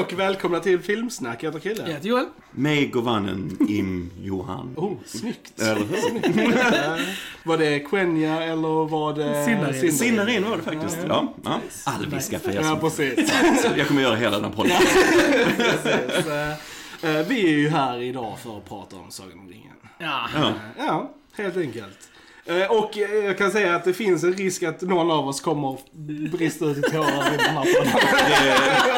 och välkomna till Filmsnack. Jag heter Jag Krille. heter Joel. Mig govannen Im Johan. Oh, snyggt. Eller hur? Var det Quenya eller var det... Sinnarin. Sinnarin var det faktiskt. Ja, ja. Alviska för er Ja, precis. Jag kommer göra hela den podden. Eh, eh, Vi är ju här idag för att prata om Sagan om ringen. Ja. Ja. Ja, helt enkelt. Eh, Och eh, jag kan säga att det finns en risk att någon av oss kommer brista ut i tårar i den här.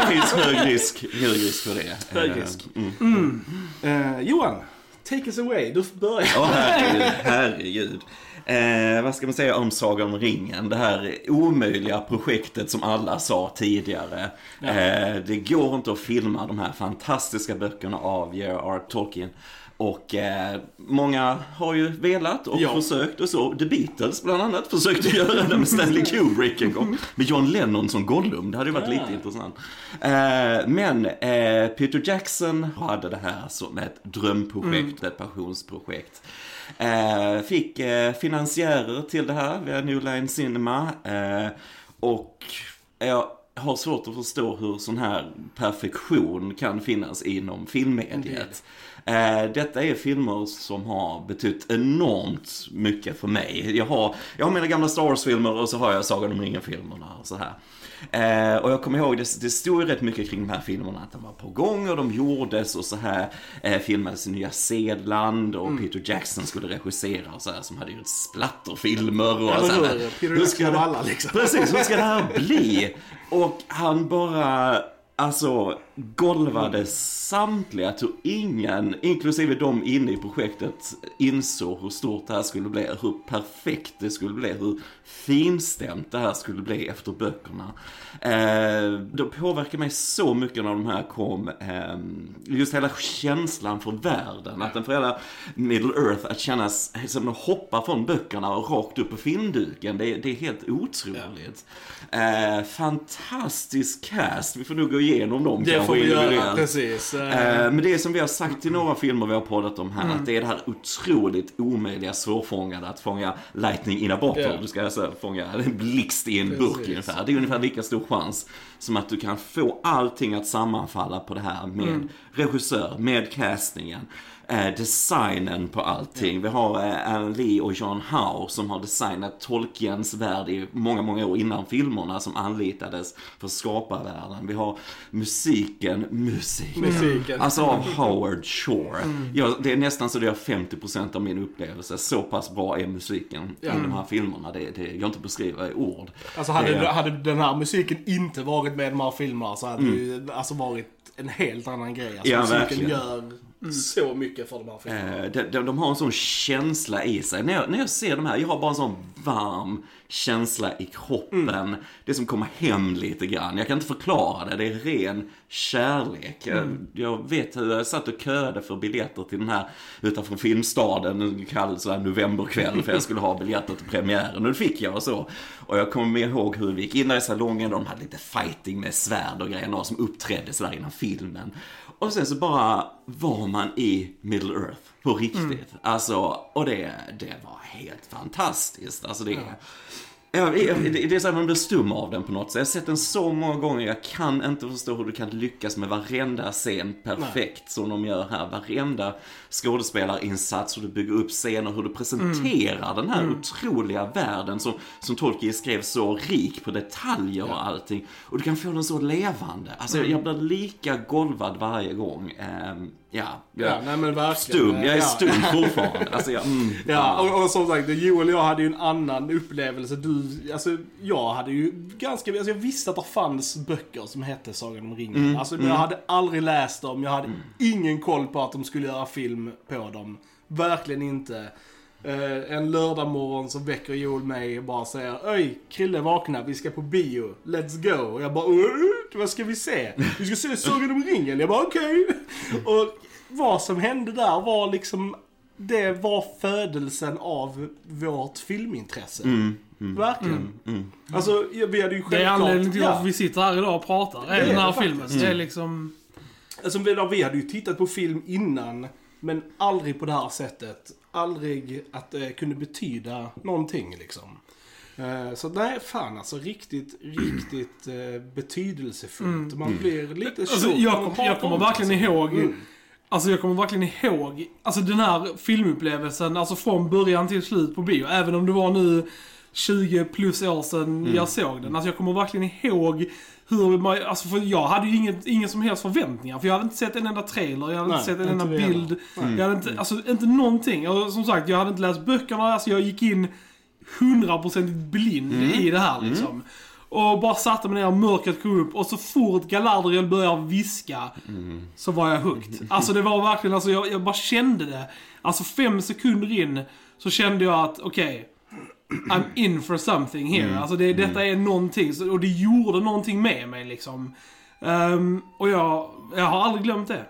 Det finns hög risk, hög risk för det. Hög risk. Mm. Eh, Johan, take us away. Du får börja. Åh herregud, herregud. Eh, vad ska man säga om Sagan om ringen? Det här omöjliga projektet som alla sa tidigare. Eh, det går inte att filma de här fantastiska böckerna av J.R.R. Tolkien. Och eh, många har ju velat och Ja. försökt och så. The Beatles bland annat försökte göra det med Stanley Kubrick en gång. Med John Lennon som Gollum. Det hade ju varit lite intressant. Eh, men eh, Peter Jackson hade det här som ett drömprojekt, ett passionsprojekt. Eh, fick eh, finansiärer till det här via New Line Cinema. Eh, och jag har svårt att förstå hur sån här perfektion kan finnas inom filmmediet. Eh, detta är filmer som har betytt enormt mycket för mig. Jag har, jag har mina gamla Star Wars-filmer och så har jag Sagan om ringen-filmerna och så här. Eh, och jag kommer ihåg, det, det stod ju rätt mycket kring de här filmerna, att de var på gång och de gjordes och så här. Eh, filmades i Nya Zeeland och Peter Jackson skulle regissera och så här, som hade gjort splatterfilmer och Eller så här. Peter Hur ska det- alla liksom. Precis, hur ska det här bli? Och han bara, alltså, golvade samtliga. Jag tror ingen, inklusive de inne i projektet, insåg hur stort det här skulle bli. Hur perfekt det skulle bli. Hur finstämt det här skulle bli efter böckerna. Eh, det påverkade mig så mycket när de här kom. Eh, just hela känslan för världen. Att den för hela Middle Earth, att kännas som att hoppa från böckerna och rakt upp på filmduken. Det, det är helt otroligt. Eh, fantastisk cast. Vi får nog gå igenom dem får vi göra, precis. Eh, Eh, Men det är som vi har sagt i några filmer vi har poddat om här, att det är det här otroligt omöjliga svårfångade att fånga lightning in a bottle. Ja. Du ska alltså fånga en blixt i en burk Precis. ungefär. Det är ungefär lika stor chans som att du kan få allting att sammanfalla på det här med regissör, med castingen. Eh, designen på allting. Vi har eh, Alan Lee och John Howe som har designat Tolkiens värld i många, många år innan filmerna som anlitades för att skapa världen. Vi har musiken, musik. Musiken. Alltså av Howard Shore. Ja, det är nästan så det är 50% av min upplevelse. Så pass bra är musiken i de här filmerna. Det, det går inte att beskriva i ord. Alltså hade, det, hade den här musiken inte varit med i de här filmerna så hade det ju alltså varit en helt annan grej. Alltså Ja, musiken verkligen. gör så mycket för de här filmerna. Eh, de, de, de har en sån känsla i sig. När jag, när jag ser de här, jag har bara en sån varm känsla i kroppen. Det som kommer hem lite grann. Jag kan inte förklara det, det är ren kärlek. Jag, jag vet hur jag satt och köade för biljetter till den här utanför Filmstaden en kall sån här novemberkväll för jag skulle ha biljetter till premiären och det fick jag och så. Och jag kommer med ihåg hur vi gick in där i salongen de hade lite fighting med svärd och grejer, några som uppträdde sådär innan filmen. Och sen så bara var man i Middle Earth på riktigt. Alltså, och det, det var helt fantastiskt. Alltså det, Ja, det, det är så att man blir stum av den på något sätt. Jag har sett den så många gånger, jag kan inte förstå hur du kan lyckas med varenda scen perfekt som de gör här. Varenda skådespelarinsats, hur du bygger upp scener, hur du presenterar den här otroliga världen som, som Tolkien skrev så rik på detaljer och allting. Och du kan få den så levande. Alltså jag blir lika golvad varje gång. Ehm, ja, jag, Ja, nej men verkligen. stum. Jag är Ja. stum fortfarande. Alltså, jag, mm, Ja, och, och som sagt, Joel och jag hade ju en annan upplevelse. Du, alltså, jag hade ju ganska, alltså jag visste att det fanns böcker som hette Sagan om ringen. Alltså, men jag hade aldrig läst dem, jag hade ingen koll på att de skulle göra film på dem. Verkligen inte. Eh, en lördag morgon så väcker Joel mig och bara säger Öj, Krille vakna, vi ska på bio. Let's go. Och jag bara "Åh, vad ska vi se? Vi ska se Sagan om ringen. Jag bara okej. Och vad som hände där var liksom det var födelsen av vårt filmintresse. Verkligen. Alltså, ja, vi hade ju självklart... Det är anledningen till ja. varför vi sitter här idag och pratar. Är är den här det filmen. Det är liksom... Alltså, vi, vi hade ju tittat på film innan, men aldrig på det här sättet. Aldrig att det kunde betyda någonting liksom. Eh, Så nej, fan alltså riktigt, riktigt eh, betydelsefullt. Man blir lite Alltså, jag, kom, jag kommer verkligen alltså. ihåg Mm. Alltså jag kommer verkligen ihåg, alltså den här filmupplevelsen, alltså från början till slut på bio. Även om det var nu 20 plus år sedan Mm. jag såg den. Alltså jag kommer verkligen ihåg hur man, alltså för jag hade ju inget, ingen som helst förväntningar. För jag hade inte sett en enda trailer, jag hade Nej, inte sett en enda bild. Jag hade inte, alltså inte någonting. Och som sagt, jag hade inte läst böckerna, alltså jag gick in hundraprocentigt blind i det här liksom. Och bara satte mig ner mörkret kom upp och så fort Galadriel började viska så var jag hooked. Alltså det var verkligen, alltså jag, jag bara kände det. Alltså fem sekunder in så kände jag att okej, I'm in for something here. Alltså det, detta är någonting, och det gjorde någonting med mig liksom. Ehm, och jag, jag har aldrig glömt det.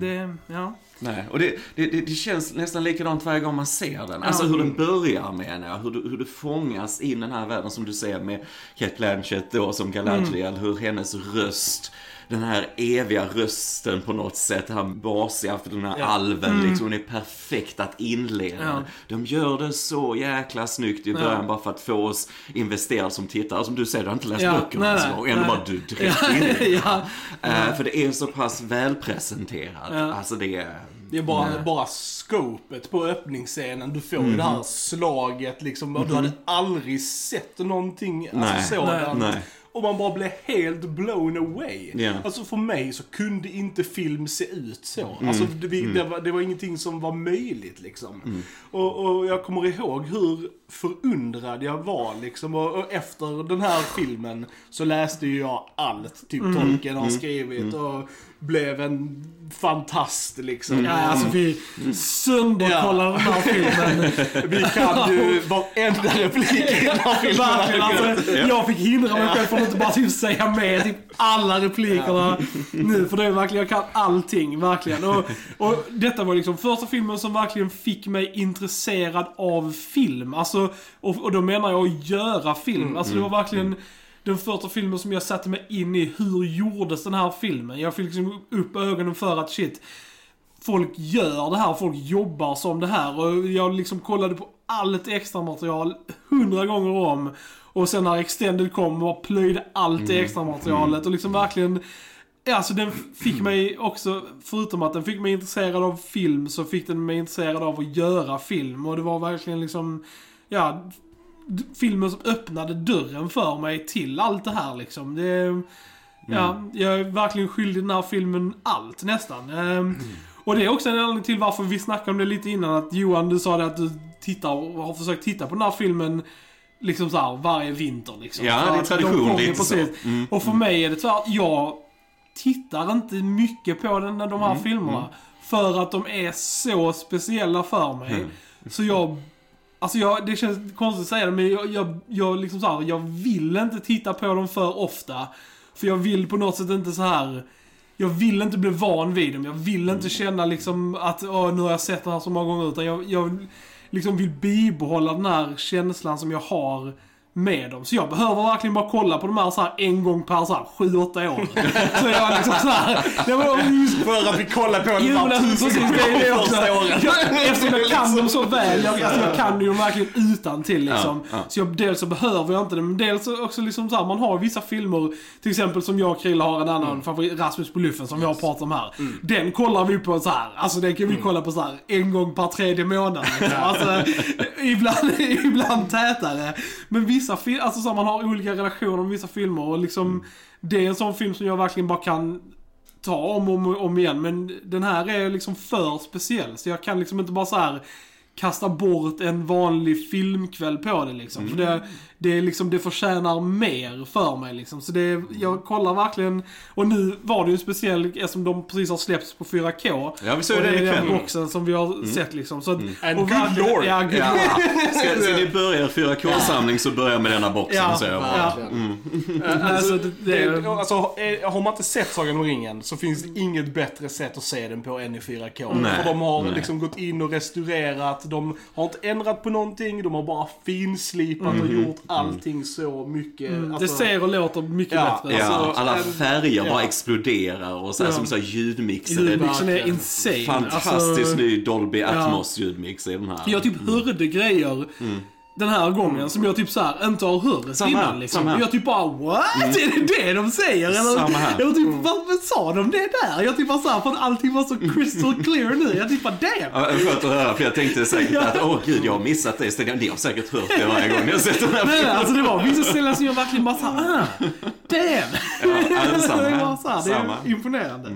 Det, ja. Nej, och det, det, det, känns nästan likadant varje gång man ser den. Alltså hur den börjar menar jag, hur du, hur du fångas in i den här världen som du ser med Kate Blanchett då som Galadriel, hur hennes röst, den här eviga rösten på något sätt, den här basiga, för den här Ja. alven liksom, hon är perfekt att inleda. Ja. De gör det så jäkla snyggt i början bara för att få oss investerade som tittare. Som du säger, du har inte läst Ja, böckerna nej, nej, gång, ändå nej. bara du direkt in i det. ja. Eh, För det är så pass välpresenterat. Ja. Alltså det är... Det är bara, bara scopet på öppningsscenen. Du får ju det här slaget liksom. Och du hade aldrig sett någonting Nej. alltså, sådant. Och man bara blev helt blown away. Ja. Alltså för mig så kunde inte film se ut så. Alltså det, vi, det, var, det var ingenting som var möjligt liksom. Och, och jag kommer ihåg hur förundrad jag var liksom. Och, och efter den här filmen så läste ju jag allt typ Tolkien har skrivit. Och blev en fantast liksom. Ja, alltså vi sönderkollade den här filmen. Vi kan ju varenda replik i den här filmen. Verkligen, alltså, jag fick hindra mig själv från att inte bara typ säga med typ alla replikerna nu. För det är verkligen, jag kan allting, verkligen. Och, och detta var liksom första filmen som verkligen fick mig intresserad av film. Alltså, och, och då menar jag att göra film. Alltså det var verkligen den första filmen som jag satte mig in i. Hur gjordes den här filmen? Jag fick liksom upp ögonen för att shit, folk gör det här, folk jobbar som det här. Och jag liksom kollade på allt extra material hundra gånger om. Och sen när Extended kom och plöjde allt det extra materialet och liksom verkligen Ja, alltså den fick mig också, förutom att den fick mig intresserad av film, så fick den mig intresserad av att göra film. Och det var verkligen liksom, ja, filmen som öppnade dörren för mig till allt det här liksom. Det, ja, jag är verkligen skyldig den här filmen allt nästan. Ehm, Och det är också en anledning till varför vi snackade om det lite innan. Att Johan, du sa det att du tittar och har försökt titta på den här filmen liksom så här, varje vinter. Liksom. Ja, det är tradition, de lite så. Mm. Och för mig är det så här, jag tittar inte mycket på den, de här Mm, filmerna. För att de är så speciella för mig. Mm. Så jag Alltså jag, det känns konstigt att säga det, men jag, jag, jag liksom så här, jag vill inte titta på dem för ofta. För jag vill på något sätt inte så här. Jag vill inte bli van vid dem. Jag vill inte känna liksom att Åh, nu har jag sett den här så många gånger. Utan jag, jag liksom vill bibehålla den här känslan som jag har med dem. Så jag behöver verkligen bara kolla på de här, så här en gång per så här, sju, åtta år. så jag liksom så här, det var För att vi kollar på men alltså, tusen gånger första året. Eftersom jag kan dem så väl, jag, alltså, jag kan ju dem verkligen utan till liksom. Ja, ja. Så jag, dels så behöver jag inte det, men dels så också liksom så här, man har vissa filmer, till exempel som jag och Krille har en annan Mm. favorit, Rasmus på luffen som vi har pratat om här. Den kollar vi på så här, alltså den kan vi Mm. kolla på så här en gång per tredje månad. Liksom. Alltså, ibland, ibland tätare. Men vissa filmer, alltså så här, man har olika relationer med vissa filmer och liksom, Mm. det är en sån film som jag verkligen bara kan ta om och om, om igen. Men den här är liksom för speciell. Så jag kan liksom inte bara så här kasta bort en vanlig filmkväll på det liksom. För det, det, är liksom, det förtjänar mer för mig liksom. Så det, jag kollar verkligen. Och nu var det ju speciellt eftersom de precis har släppts på 4K. Ja, vi såg det är ikväll. den boxen som vi har sett liksom. Så att, And och good lord. Ja, good Ja. Ska, ska ni börja er 4K-samling så börja med denna boxen. Ja, så jag bara. ja. Alltså, det, det, alltså, är- har man inte sett Sagan om ringen så finns det inget bättre sätt att se den på än i 4K. Nej, För de har nej. liksom gått in och restaurerat, de har inte ändrat på någonting, de har bara finslipat och gjort allting så mycket. det alltså, ser och låter mycket Ja, bättre. Ja, Alltså, alla färger bara ja. exploderar och så här, Ja. som så här ljudmixer. Ljudmixen är insane. Fantastisk Alltså, ny Dolby Atmos ljudmix i den här. Jag typ hörde grejer den här gången som jag typ så här inte har hört Samma här, innan liksom. samma här. Jag typ bara what? Är det det de säger? Eller, Samma här. eller typ varför sa de det där? Jag typ bara såhär, för att allting var så crystal clear nu. Jag typ bara damn. Ja, Skönt att höra, för jag tänkte säkert att åh gud, jag har missat det. Ni har säkert hört det varje gång har sett den här Nej, alltså det var vissa ställen som jag verkligen bara såhär, ah, damn. ja, samma det här. var så här, det Samma. är imponerande.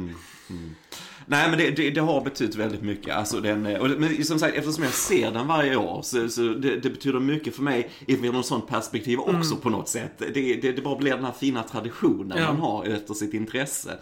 Nej men det, det, det har betytt väldigt mycket. Alltså, den, och, det- men som sagt, eftersom jag ser den varje år så, så det, det betyder mycket för mig i något sånt perspektiv också på något sätt. Det, det, det bara blir den här fina traditionen Ja. man har efter sitt intresse.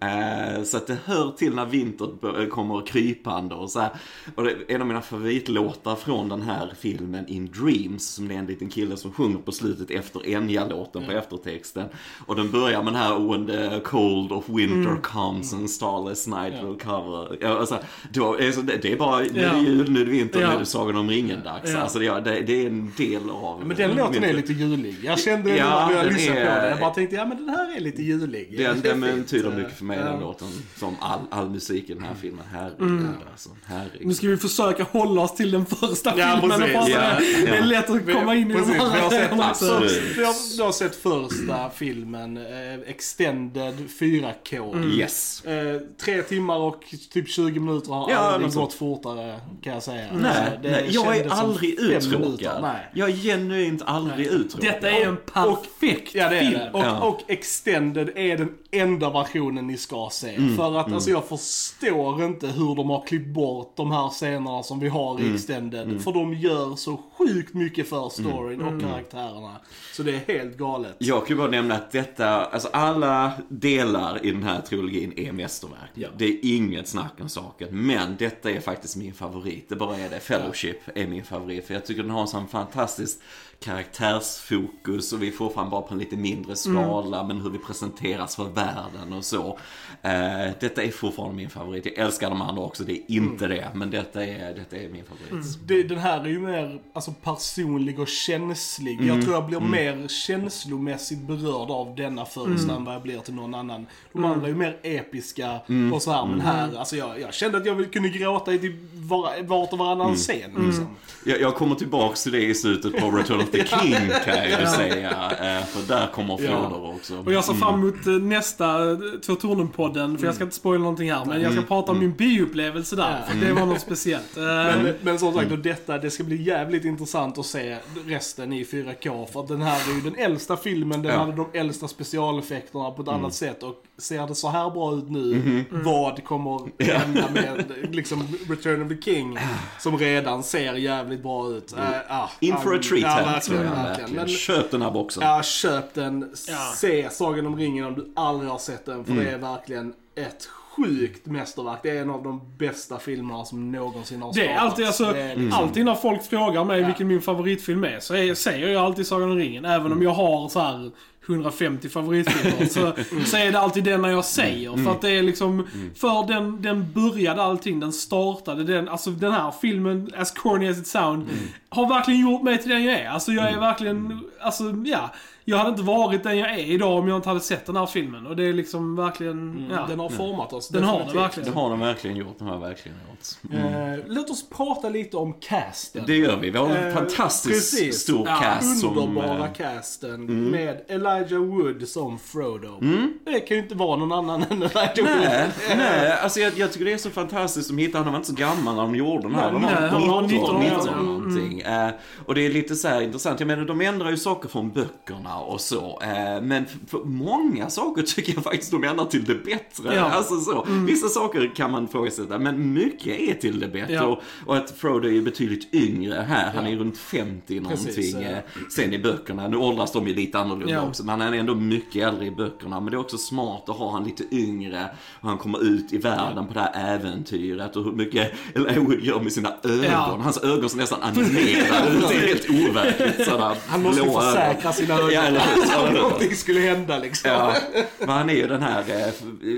Eh, så att det hör till när vintern bör- kommer krypande och så här. Och det, en av mina favoritlåtar från den här filmen In Dreams, som det är en liten kille som sjunger på slutet efter Enya-låten på eftertexten. Och den börjar med den här When the cold of winter comes and starless night cover. Ja, alltså, då, är så- det, det är bara, nu är Ja. det jul, nu är det vinter, Ja. nu är det Sagan om ringen-dags. Ja. Alltså, det, det, det är en del av... Men den låten är lite julig. Jag kände Ja, när jag den lyssnade på är- den. Jag bara tänkte, ja men den här är lite julig. Den, Det är den betyder mycket för mig, den Ja. låten. Som all, all musik i den här filmen. Herregud alltså. Herregud. Nu ska vi försöka hålla oss till den första Ja, filmen. precis. och Ja, Det är ja. lätt att komma in i de Precis, grejerna också. absolut. vi har, sett första filmen, eh, Extended 4K. Yes. Eh, tre timmar och typ 20 minuter har Ja, aldrig gått fortare kan jag säga. Nej, Alltså, det nej, jag är aldrig uttråkad. Nej. Jag är genuint aldrig uttråkad. Detta är en perfekt Ja det är film. det. Och, Ja. och Extended är den enda versionen ni ska se. Mm, För att alltså jag förstår inte hur de har klippt bort de här scenerna som vi har i Mm, Extended. För de gör så sjukt mycket för storyn Mm, och karaktärerna. Så det är helt galet. Jag kan ju bara nämna att detta, alltså alla delar i den här trilogin är mästerverk. Ja. Det är inget snack om saken. Men detta är faktiskt min favorit. Det bara är det. Fellowship är min favorit. För jag tycker den har en sån fantastisk karaktärsfokus och vi får fram bara på en lite mindre skala men hur vi presenteras för världen och så. Eh, detta är fortfarande min favorit. Jag älskar de andra också, det är inte det. Men detta är, detta är min favorit. Det, den här är ju mer alltså, personlig och känslig. Jag tror jag blir mer känslomässigt berörd av denna första än vad jag blir till någon annan. De andra är ju mer episka och så här. Men här, alltså jag, jag kände att jag kunde gråta i typ var, vart och varannan scen liksom. Jag, jag kommer tillbaks till det i slutet på Return of the King kan jag ju säga. Eh, för där kommer Frodor också. Och jag ser fram emot eh, nästa eh, Två Tornen-podden, för jag ska inte spoila någonting här, men jag ska prata om min bioupplevelse där. Ja. För det var något speciellt. Men, men som sagt, och detta, det ska bli jävligt intressant att se resten i 4K. För att den här är ju den äldsta filmen, den Ja. hade de äldsta specialeffekterna på ett annat sätt. Och ser det så här bra ut nu, vad kommer hända med liksom Return of the King? Som redan ser jävligt bra ut. Äh, ah, In for a ah, treat ja, här, verkligen, jag verkligen. verkligen. Men, Köp den här boxen. Ja, köp den. Ja. Se Sagan om ringen om du aldrig har sett den. För Mm. det är verkligen ett sjukt mästerverk. Det är en av de bästa filmerna som någonsin har Det är alltid, alltså, Det är liksom- alltid när folk frågar mig vilken min favoritfilm är, så är, säger jag alltid Sagan om ringen. Även om jag har så här 150 favoritfilmer, så, så är det alltid den jag säger. För att det är liksom, för den, den började allting, den startade, den, alltså den här filmen, as corny as it sound, har verkligen gjort mig till den jag är. Alltså jag är verkligen, alltså ja. Jag hade inte varit den jag är idag om jag inte hade sett den här filmen. Och det är liksom verkligen, ja. Den har format oss. Den har det definitivt. verkligen. Det har de verkligen gjort. De har verkligen gjort. Eh, låt oss prata lite om casten. Det gör vi. Vi har en Eh, fantastiskt precis. stor Ja, cast som... Underbara eh, casten med Elijah Wood som Frodo. Det kan ju inte vara någon annan än Elijah Nej, Wood. nej, alltså jag, jag tycker det är så fantastiskt. De hittade, han var inte så gammal när de gjorde den här. Nej, han var 19, 19 år, 19 ja. någonting. Eh, och det är lite så här intressant. Jag menar, de ändrar ju saker från böckerna och så. Eh, men för, många saker tycker jag faktiskt de ändrar till det bättre. Ja. Alltså så. Vissa saker kan man ifrågasätta, men mycket är till det bättre. Ja. Och, och att Frodo är betydligt yngre här. Han är ju runt 50 någonting. Precis, ja. Sen i böckerna, nu åldras de ju lite annorlunda Ja. också. Men han är ändå mycket äldre i böckerna. Men det är också smart att ha han lite yngre. Och han kommer ut i världen på det här äventyret. Och hur mycket Elijah Wood gör med sina ögon. Ja. Hans ögon ser nästan animerade ut. Det är helt overkligt. Han måste ju försäkra sina ögon. Eller hur? Någonting skulle hända liksom. Ja, men han är ju den här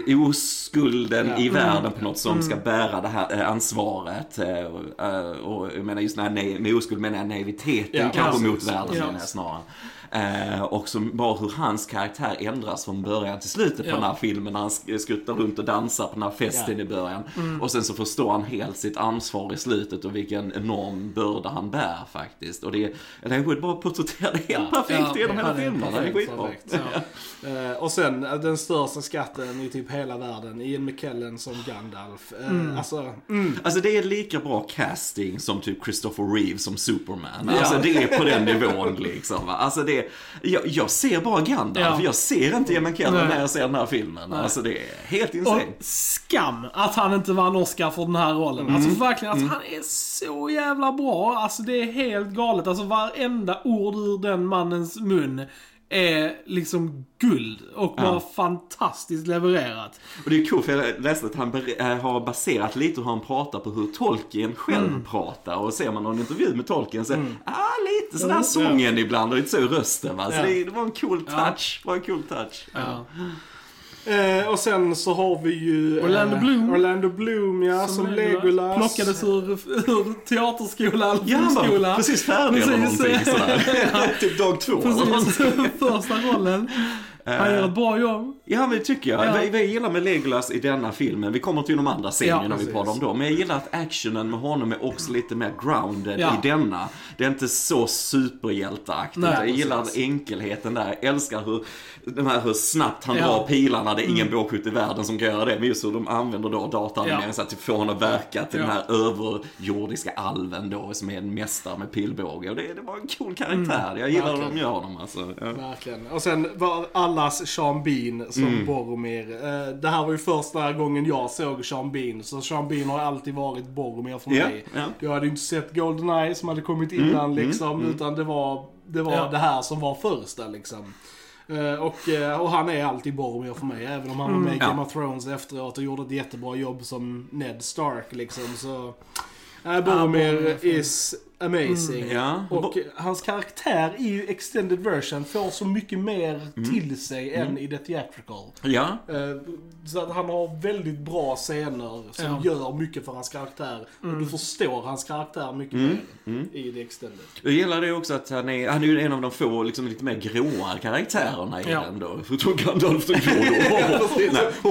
eh, oskulden Ja. i världen på något som ska bära det här eh, ansvaret. Eh, och, eh, och jag menar just nej- med oskuld menar jag naiviteten Ja, kanske mot världen snarare. Eh, och som bara hur hans karaktär ändras från början till slutet på Ja. den här filmen när han sk- skuttar runt och dansar på den här festen Ja. i början. Mm. Och sen så förstår han helt sitt ansvar i slutet och vilken enorm börda han bär faktiskt. Och det, Elijah Wood bara porträtterar det helt Ja. perfekt Ja, genom hela är filmen. Han är skitbra. Eh, och sen eh, den största skatten i typ hela världen, Ian McKellen som Gandalf. Eh, Alltså, mm. Alltså det är lika bra casting som typ Christopher Reeve som Superman. Ja. Alltså det är på den nivån liksom. Alltså det, jag, jag ser bara Gandalf, Ja. jag ser inte Ian McKellen Nej. när jag ser den här filmen. Alltså det är helt insane. Och skam att han inte vann Oscar för den här rollen. Mm. Alltså verkligen, alltså, han är så jävla bra. Alltså det är helt galet. Alltså varenda ord ur den mannens mun är liksom guld och bara fantastiskt levererat. Och det är coolt för jag läste att han äh, har baserat lite hur han pratar på hur Tolkien själv Mm. pratar. Och ser man någon intervju med Tolkien så, ah lite sådär sången ibland och lite så i rösten va. Så Ja. det, det var en cool touch. Det var en cool touch. Ja. Eh, och sen så har vi ju... eh, Orlando Bloom. Orlando Bloom, ja, som, Legolas. Plockades ur, ur teaterskolan, Ja, han var filmskola. precis färdig eller någonting sådär. typ dag två eller Precis, första rollen. Han gör ett bra jobb. Ja, men det tycker jag. Ja. Vad vad jag gillar med Legolas i denna filmen, vi kommer till de andra scenerna Ja, när vi pratar om dem, men jag gillar att actionen med honom är också lite mer grounded Ja. i denna. Det är inte så superhjälteaktigt. Jag gillar enkelheten där. Jag älskar hur, de här, hur snabbt han Ja. drar pilarna. Det är ingen bågskytt i världen som kan göra det, men just hur de använder då dataanimeringen Ja. så att få honom att verka till den här överjordiska alven då, som är en mästare med pilbåge. Och det, det var en cool karaktär. Jag gillar hur de gör honom alltså. Verkligen. Och sen var allas Sean Bean som Mm. Boromir. Eh, det här var ju första gången jag såg Sean Bean. Så Sean Bean har alltid varit Boromir för mig. Mm, Jag hade ju inte sett Goldeneye som hade kommit innan liksom. Utan det var, det, var Ja. det här som var första liksom. Eh, Och, eh, och han är alltid Boromir för mig. Även om han var med i Mm. Ja. Game of Thrones efteråt och gjorde ett jättebra jobb som Ned Stark liksom. Så, äh, Boromir Boromir. is amazing. Mm. Ja. Och hans karaktär i ju extended version får så mycket mer Mm. till sig än i the theatrical. Ja, Eh, Så att han har väldigt bra scener som Ja. gör mycket för hans karaktär. Och du förstår hans karaktär mycket Mm. mer i the extended. Jag gillar det också att han är, han är ju en av de få liksom, lite mer gråa karaktärerna i Ja. den då. Förutom Gandalf den grå då.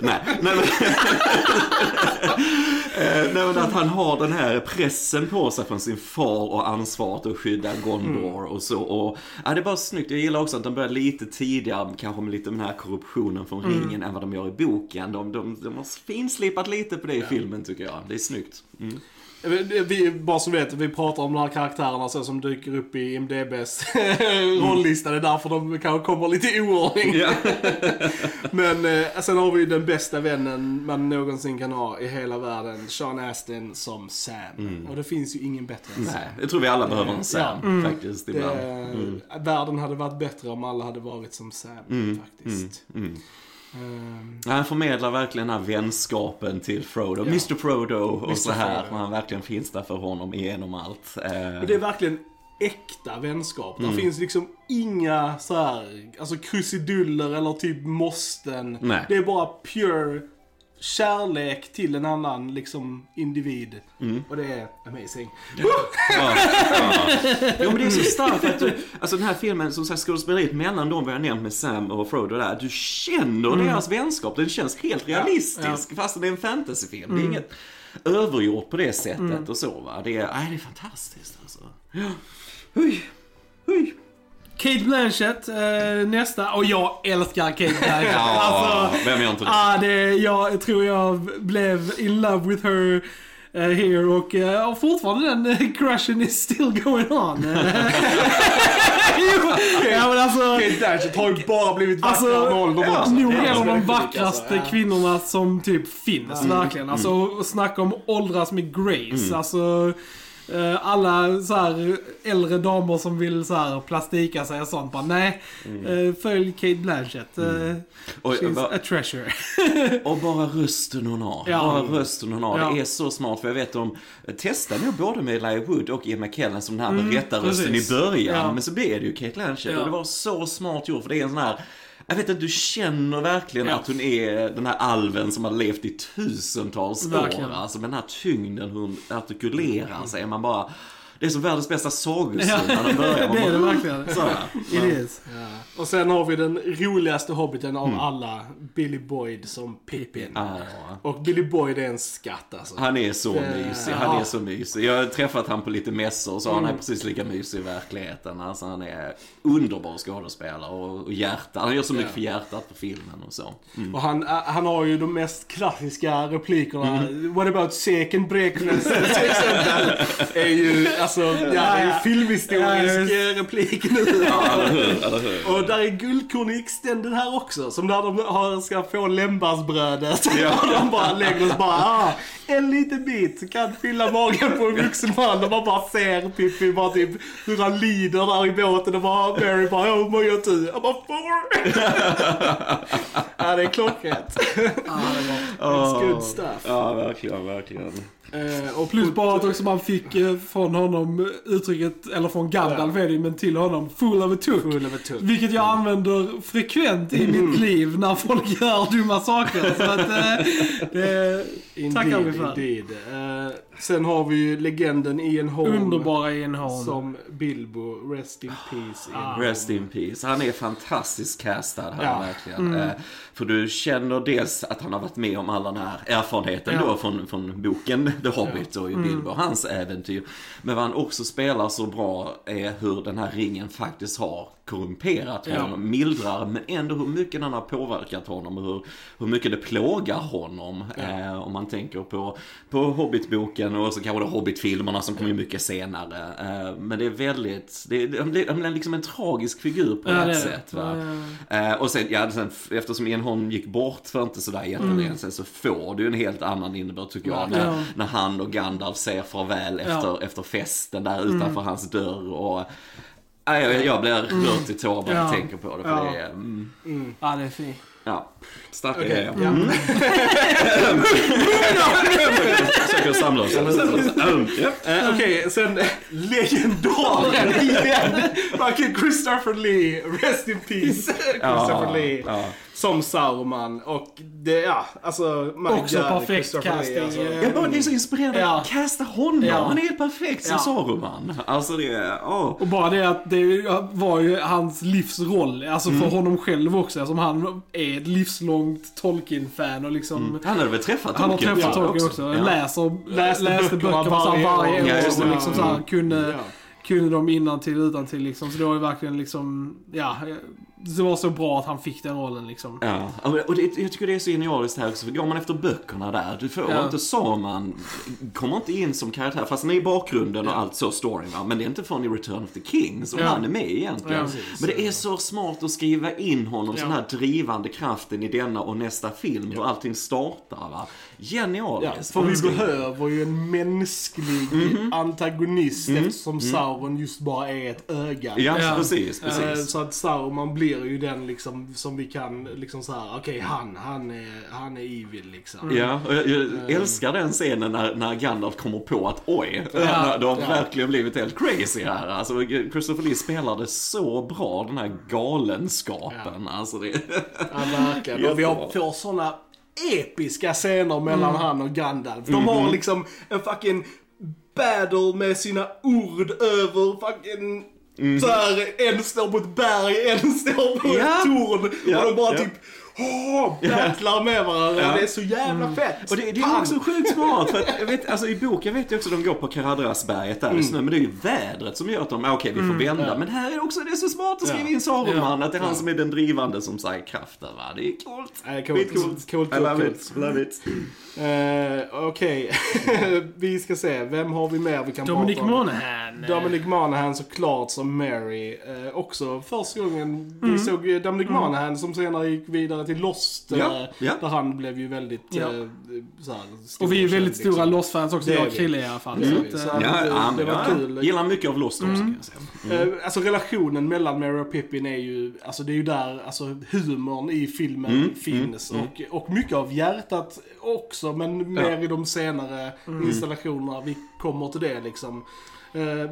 Nej. nej, nej men att han har den här pressen på sig från sin far och ansvaret att skydda Gondor och så. Och, ja, det är bara snyggt. Jag gillar också att de börjar lite tidigare, kanske med lite den här korruptionen från ringen än vad de gör i boken. De, de, de har finslipat lite på det i filmen tycker jag. Det är snyggt. Mm. Vi, bara så vet, vi pratar om de här karaktärerna så som dyker upp i IMDBs rollista. Det är därför de kanske kommer lite i oordning. Ja. Men eh, sen har vi den bästa vännen man någonsin kan ha i hela världen. Sean Astin som Sam. Och det finns ju ingen bättre än Sam. Nej, jag tror vi alla behöver en Sam faktiskt Det, ibland. Världen hade varit bättre om alla hade varit som Sam faktiskt. Mm. Han förmedlar verkligen den här vänskapen till Frodo. Mr Frodo och Mr. så här. Frodo. Han verkligen finns där för honom igenom allt. Och det är verkligen äkta vänskap. Mm. Det finns liksom inga så här, alltså krusiduller eller typ måsten. Nej. Det är bara pure kärlek till en annan liksom individ. Mm. Och det är amazing. Ja, ja. Jo men det är så starkt att du, alltså den här filmen, som sagt skådespeleriet mellan dem vi har nämnt med Sam och Frodo där, du känner deras vänskap, den känns helt realistisk fast det är en fantasyfilm. Det är inget övergjort på det sättet och så va. Det är, nej, det är fantastiskt alltså. Ja. Oj, oj. Kate Blanchett, eh, nästa. Och jag älskar Kate Blanchett. Ja, alltså, vem gör inte det? ah, det? Jag tror jag blev in love with her eh, here och uh, fortfarande den uh, crushen is still going on. jo, ja, men alltså, Kate Blanchett har ju bara blivit vackrare Alltså, med åldern också. nog en av de vackraste alltså, kvinnorna som typ finns, verkligen. Alltså, och snacka om åldras med grace. Alltså, eh, alla så här äldre damer som vill så här plastika sig och sånt, bara nej. eh, följ Kate Blanchett. Uh, Och, she's va- a treasure. Och bara rösten hon har. Ja. Bara rösten hon har. Ja. Det är så smart. För jag vet de testade nog både med Elijah Wood och Ian McKellen som den här berättarrösten i precis. början. Ja. Men så blev det ju Kate Blanchett. Och det var så smart gjort. För det är en sån här jag vet inte, du känner verkligen Ja. att hon är den här alven som har levt i tusentals Verkligen. år. Alltså med den här tyngden, hon artikulerar sig. Man bara, Det är som världens bästa sagosyn när den börjar. det är det verkligen. Så här. It is. Och sen har vi den roligaste hobbiten av alla, Billy Boyd som Pippin. Ja. Och Billy Boyd är en skatt alltså. Han är så Det- mysig, han ja. är så mysig. Jag har träffat han på lite mässor och så han är precis lika mysig i verkligheten. Alltså han är underbar skådespelare och, och hjärta. Han gör så mycket Ja. för hjärtat på filmen och så. Mm. Och han, äh, han har ju de mest klassiska replikerna. What about second breakfast? till exempel. är ju, alltså, ja, det är ju filmhistorisk Ja, eh, replik nu. Och där är guldkorn i extended här också. Som när de har, ska få lämbasbrödet. Ja. och de bara lägger och så bara, ah, en liten bit kan fylla magen på en vuxen man. Och man bara ser Pippi bara typ hur han lider där i båten och bara, Mary bara, hur mår jag du? Jag bara, four. ja, det är klockrent. It's good stuff. Ja, verkligen, verkligen. Eh, och Plus bara att också man fick eh, från honom uttrycket, eller från Gandalf är det men till honom, full of a took. Full of a took. Vilket jag använder frekvent i Mm. mitt liv när folk gör dumma saker. Så att eh, det tackar vi för. Indeed. Eh, sen har vi ju legenden Ian Holm. Underbara Ian Holm. Som Bilbo, Rest in Peace. Ian Holm. Rest in peace. Han är fantastiskt castad här Ja. verkligen. Eh, För du känner dels att han har varit med om all den här erfarenheten Ja. då från, från boken The Hobbit och i Bilbo, hans äventyr. Men vad han också spelar så bra är hur den här ringen faktiskt har korrumperat Ja. honom, mildrar, men ändå hur mycket den har påverkat honom och hur, hur mycket det plågar honom. Eh, om man tänker på, på Hobbit-boken och så kanske det Hobbit-filmerna som kommer mycket senare. Eh, men det är väldigt, det är, han blir, han blir liksom en tragisk figur på Ja, det är ett det. sätt. Va? Ja, Eh, och sen, ja, sen, eftersom Ian Holm gick bort för inte sådär jättelänge Mm. sedan så får det ju en helt annan innebörd tycker jag. När, Ja. när han och Gandalf säger farväl efter, Ja. efter festen där utanför Mm. hans dörr. Och, nej, jag, jag blir rört i tår bara jag Ja. tänker på det. För Ja. det är, mm, Ja, det är fint. ja, starka Okej, grejer. Mm. Försöker samla oss. Mm. Eh, Okej, sen legendaren igen. Fucking Christopher Lee, Rest in Peace. Christopher Ja, Lee. ja. Som Sauron. Och det, ja, alltså. my Också God, perfekt Lee, casting, alltså. Jag bara, det är så inspirerande. Ja. Casta honom. Ja. Han är helt perfekt som Ja. Saruman. Alltså det åh. Och bara det att det var ju hans livsroll, alltså Mm. för honom själv också, som han är ett livslångt Tolkien-fan och liksom Han hade väl träffat Han har Tolkien träffat Tolkien också. Ja. Läser, Läste läste böckerna varje varje år. år. Ja, och liksom så här, Mm. kunde, Ja. kunde dem innan till utan till liksom. Så det var ju verkligen liksom, ja. Det var så bra att han fick den rollen liksom. Ja, och det, jag tycker det är så genialiskt här också, för går man efter böckerna där, du får Ja. inte Saruman, kommer inte in som karaktär, fast han är i bakgrunden och Ja. allt så, storyn va, men det är inte förrän i Return of the King som Ja. han är med egentligen. Ja, men det är så smart att skriva in honom, Ja. sån här drivande kraften i denna och nästa film, hur allting startar va. Ja, Genialiskt. för vi behöver ju en mänsklig Mhm. antagonist eftersom Sauron just bara är ett öga. Ja, Ja. precis, Eh, precis. Så att Sauron blir ju den liksom som vi kan liksom så här. okej han, han är, han är evil liksom. Ja, och jag, jag älskar den scenen när, när Gandalf kommer på att oj, de har ja. verkligen blivit helt crazy här. Alltså, Christopher Lee spelade så bra, den här galenskapen. Alltså, det... Ja, verkligen. Och vi har, får såna episka scener mellan han och Gandalf. De Mhm. har liksom en fucking battle med sina ord över fucking så här, en står på ett berg, en står på. Ja. ett torn. Ja, Och de bara ja. typ åh, battlar med varandra. Ja. Det är så jävla fett. Och det, det är Fan. också sjukt smart, för att, jag vet, alltså, i boken vet jag också att de går på Karadrasberget där i snö, men det är ju vädret som gör att de, ah, okej vi får vända. Men här är det också, det är så smart att skriva Ja. in Saruman, Ja. att det är han som är den drivande som säger kraften va. Det är coolt. Ja, det är coolt. Skitcoolt. Coolt, I love coolt, it, love it. Eh, Okej, vi ska se. Vem har vi mer vi kan Dominic prata om? Monaghan. Dominic Monaghan såklart som Mary. Eh, också första gången vi Mm. såg Dominic Monaghan som senare gick vidare till Lost. eh, Ja, ja. Där han blev ju väldigt Ja. eh, så här, stor Och vi är väldigt känd, stora liksom. Lost-fans också, jag och Krille i alla fall. Mm. Så Så eh, Ja, det- ja, det var kul. gillar mycket av Lost också Mm. kan jag säga. Eh, Alltså relationen mellan Mary och Pippin är ju, alltså det är ju där alltså, humorn i filmen Mm, finns. Och, och mycket av hjärtat också, men mer i de senare installationerna. Vi kommer till det liksom.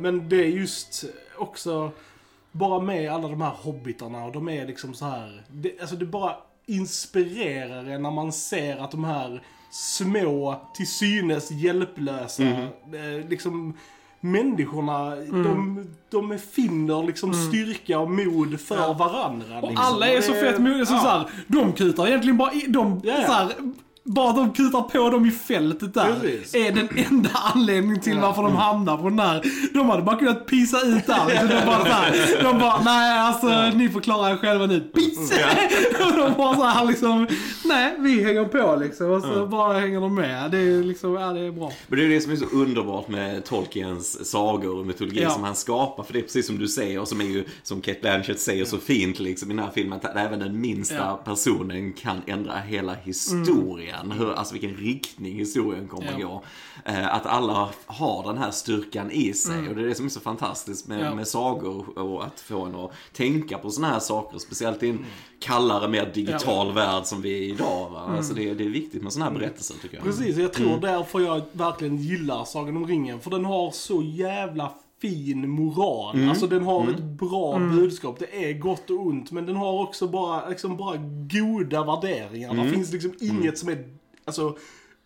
Men det är just också, bara med alla de här hobbitarna och de är liksom så här. Det, alltså det bara inspirerar en när man ser att de här små, till synes hjälplösa, eh, liksom människorna, de, de finner liksom styrka och mod för varandra. Och liksom. alla är så fett modiga, så, ja. så här, de kutar egentligen bara i, de, Ja, ja. så här, bara de kutar på dem i fältet där Precis. är den enda anledningen till varför de hamnar på den här. De hade bara kunnat pissa ut allt. Så de bara de bara, nej alltså ni får klara er själva nu. Piss! och de bara så här liksom, nej vi hänger på liksom. Och så bara hänger de med. Det är liksom, ja det är bra. Men det är det som är så underbart med Tolkiens sagor och mytologi Ja. som han skapar. För det är precis som du säger och som är ju, som Kate Blanchett säger så fint liksom i den här filmen, att även den minsta Ja. personen kan ändra hela historien. Hur, alltså vilken riktning historien kommer Ja. gå. Eh, att alla har den här styrkan i sig. Och det är det som är så fantastiskt med, Ja. med sagor och att få en att tänka på sådana här saker. Speciellt i en kallare, mer digital värld som vi är idag. Va? Alltså det, det är viktigt med sådana här berättelser tycker jag. Precis, jag tror därför jag verkligen gillar Sagan om ringen. För den har så jävla fin moral. Alltså den har ett bra budskap. Det är gott och ont. Men den har också bara, liksom bara goda värderingar. Det finns liksom inget som är, alltså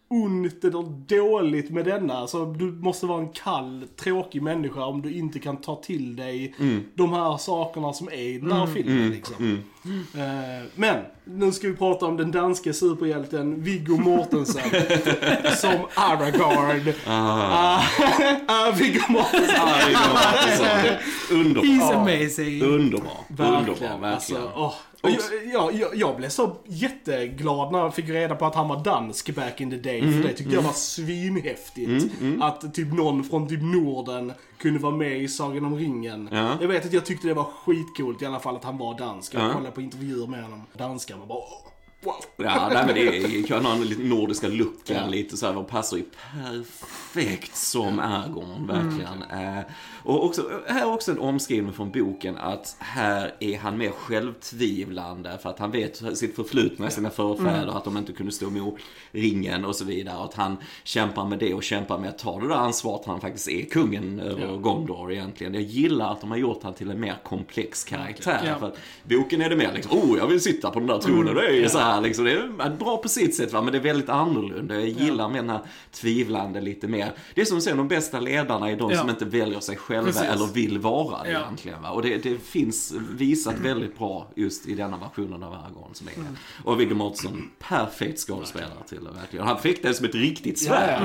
ont eller dåligt med denna. Alltså, du måste vara en kall, tråkig människa om du inte kan ta till dig de här sakerna som är i den här filmen. Liksom. Eh, men, nu ska vi prata om den danska superhjälten Viggo Mortensen som Aragorn. Ah, ah, Viggo Mortensen. Ja, det går alltså. Underbar. He's amazing. Underbar. Underbar, Verkligen. verkligen. Alltså. Och jag, jag, jag, jag blev så jätteglad när jag fick reda på att han var dansk back in the day. Mm, För det tyckte jag var svinhäftigt. Att typ någon från typ Norden kunde vara med i Sagan om ringen. Ja. Jag vet att jag tyckte det var skitcoolt i alla fall att han var dansk. Jag Ja. kollade på intervjuer med honom. Danskar var bara wow. Ja, nej, men det är, kan ha den nordiska looken Ja. lite så här, och passar ju perfekt som Aragorn, verkligen. Eh, och också, här är också en omskrivning från boken att här är han mer självtvivlande för att han vet sitt förflutna sina förfäder, att de inte kunde stå emot ringen och så vidare. Och att han kämpar med det och kämpar med att ta det där ansvaret han faktiskt är kungen över Gondor egentligen. Jag gillar att de har gjort han till en mer komplex karaktär. Ja. För att boken är det mer liksom, oh jag vill sitta på den där tronen, det är ju så här liksom. Det är bra på sitt sätt va, men det är väldigt annorlunda. Jag gillar med den här tvivlande lite mer. Det är som att de bästa ledarna är de Ja. som inte väljer sig själva Precis. eller vill vara det Ja. egentligen. Va? Och det, det finns visat väldigt bra just i denna versionen av Aragorn som är. Och Viggo Mortensen, perfekt skådespelare till det verkligen. Han fick det som ett riktigt svärd.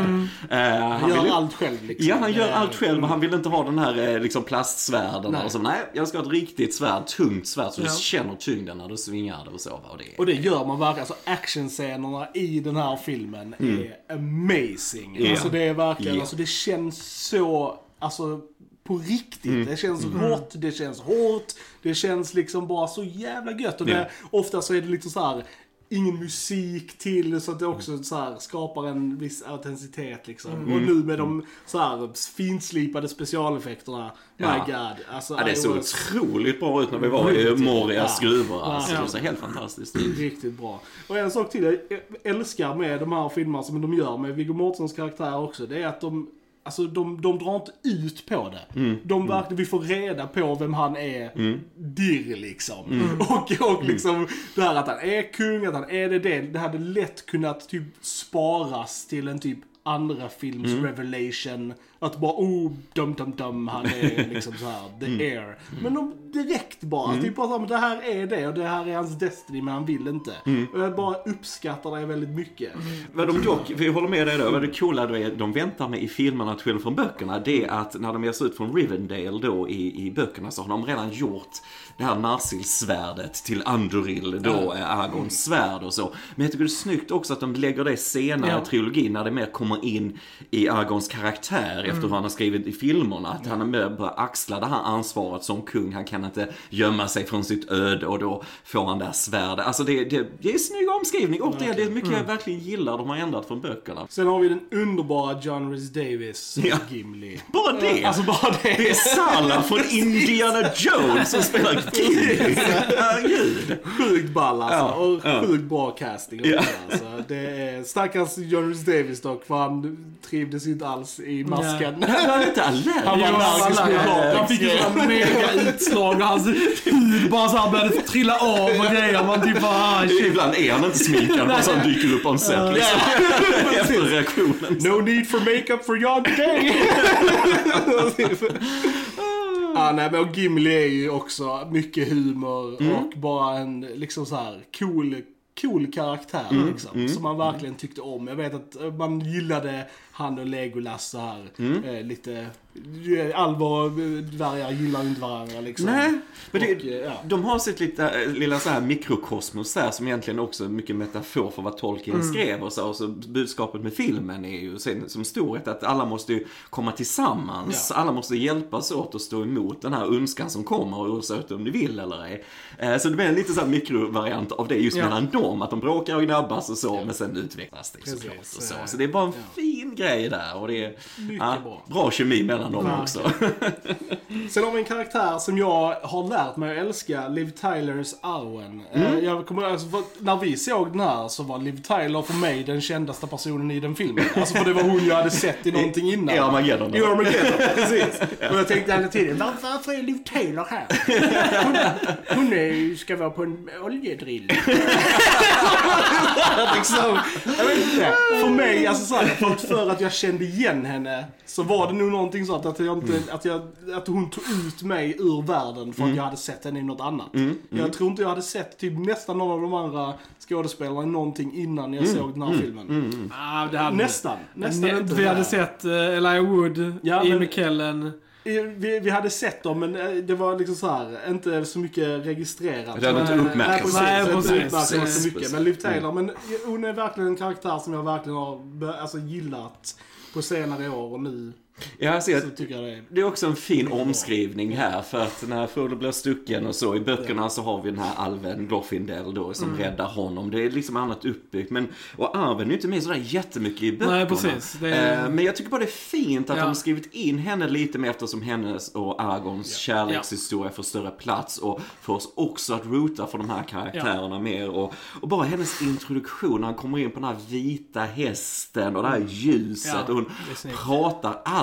Eh, Han gör ville- allt själv liksom. Ja, han gör Eh, allt själv och han vill inte ha den här eh, liksom plastsvärden. Nej. Och så, nej, jag ska ha ett riktigt svärd, tungt svärd så Ja. du känner tyngden när du svingar det och så. va, Och det, Och det gör man verkligen. Alltså actionscenerna i den här filmen är amazing. Ja. Alltså det är verkligen, Ja. alltså det känns så, alltså på riktigt. Det känns rått, det känns hårt, det känns liksom bara så jävla gött. Och det, ofta så är det liksom så här ingen musik till så att det också så här skapar en viss autenticitet liksom. Och nu med de så här finslipade specialeffekterna, my Ja. god. Alltså, ja, det såg was otroligt bra ut när vi var i. Morias Ja. gruvor. Alltså, Ja. Det ser helt fantastiskt. Riktigt bra. Och en sak till jag älskar med de här filmerna som de gör med Viggo Mortensens karaktär också, det är att de Alltså de, de drar inte ut på det. Mm. De verkligen, vi får reda på vem han är dirr liksom. Mm. Och, och liksom det här att han är kung, att han är det, det, det hade lätt kunnat typ sparas till en typ andra films Mm. revelation. Att bara oh, dum dum dum, han är liksom så här the Mm. heir. Men de direkt bara, typ bara så här, det här är det och det här är hans destiny men han vill inte. Mm. Och jag bara uppskattar det väldigt mycket. Vad de dock, vi håller med dig då, vad det coola då är, de väntar med i filmerna till från böckerna, det är att när de ger sig ut från Rivendale då i, i böckerna så har de redan gjort det här Narsil-svärdet till Anduril, då är Aragorns svärd och så. Men jag tycker det är snyggt också att de lägger det senare Ja. i trilogin när det mer kommer in i Aragorns karaktär efter hur han har skrivit i filmerna. Att han är med börjar axla det här ansvaret som kung. Han kan inte gömma sig från sitt öde och då får han det här svärdet. Alltså det, det, det är en snygg omskrivning och det, det är mycket jag verkligen gillar de har ändrat från böckerna. Sen har vi den underbara John Rhys Davis, Ja. Gimli. Bara det! Alltså bara det. Det är Sala från Indiana Jones som spelar Gimli. Herregud. Sjukt ball alltså. Ja, och ja. sjukt bra casting Ja. alltså. Det är stackars John Rhys Davis dock, för han trivdes inte alls i masken. Han var inte allergisk. Han var allergisk mot. Han fick ju sådana mega utslag och hans hud bara så här började trilla av och grejer. Man typ bara, ah. Ibland är han inte sminkad, bara så han dyker upp on set liksom. Efter reaktionen. No need for makeup for John today! ah, nej, men och Gimli är ju också mycket humor Mm. och bara en liksom så här cool, cool karaktär Mm. liksom. Som man verkligen tyckte om. Jag vet att man gillade han och Legolas så här. Mm. Eh, lite, eh, Alvar och eh, dvärgar gillar inte varandra liksom. Nej, men det, Och, eh, ja. de har sitt lite, lilla så här mikrokosmos där som egentligen också är mycket metafor för vad Tolkien skrev och så. Och så budskapet med filmen är ju sen, som storhet att alla måste ju komma tillsammans. Alla måste hjälpas åt att stå emot den här önskan som kommer oavsett om ni vill eller ej. Eh, så det blir en lite så här mikrovariant av det just Ja. mellan dem. Att de bråkar och gnabbas och så, men sen utvecklas det såklart. Och så. så det är bara en fin grej där och det är ja, bra. bra kemi mellan dem Verkligen. också. Sen har vi en karaktär som jag har lärt mig att älska, Liv Tylers Arwen. Mm. Eh, Jag kommer, alltså, när vi såg den här så var Liv Tyler för mig den kändaste personen i den filmen. Alltså för det var hon jag hade sett i någonting innan. I Armageddon. I Armageddon, precis. Och jag tänkte hela tiden, "Var- varför är Liv Tyler här? Hon, hon är, ska vara på en oljedrill. liksom, jag vet inte. För mig, alltså så här, för, att, för att jag kände igen henne så var det nog någonting sånt att, jag inte, att, jag, att hon tog ut mig ur världen för att jag hade sett henne i något annat. Jag tror inte jag hade sett typ nästan någon av de andra skådespelarna i någonting innan jag såg den här filmen. Ah, det hade Nästan. Nästan Ne- inte. vi det hade sett uh, Elijah Wood, Ja, Ian men- McKellen. Vi, vi hade sett dem men eh, det var liksom så här, inte så mycket registrerat. Det hade inte uppmärksammats. Nej, Nej, precis. precis. Inte så Precis. mycket. Men Liv Taylor, men hon är verkligen en karaktär som jag verkligen har alltså, gillat på senare år och nu Jag ser så att tycker jag det är... Det är också en fin omskrivning här för att när Frodo blir stucken och så i böckerna så har vi den här alven Glorfindel då som Mm. räddar honom. Det är liksom annat uppbyggt men och arven är ju inte med sådär jättemycket i böckerna. Nej, precis. Är- Eh, Men jag tycker bara det är fint att Ja. de har skrivit in henne lite mer eftersom hennes och Aragons kärlekshistoria får större plats och för oss också att roota för de här karaktärerna mer och, och bara hennes introduktion när han kommer in på den här vita hästen och det här ljuset Ja, och hon det är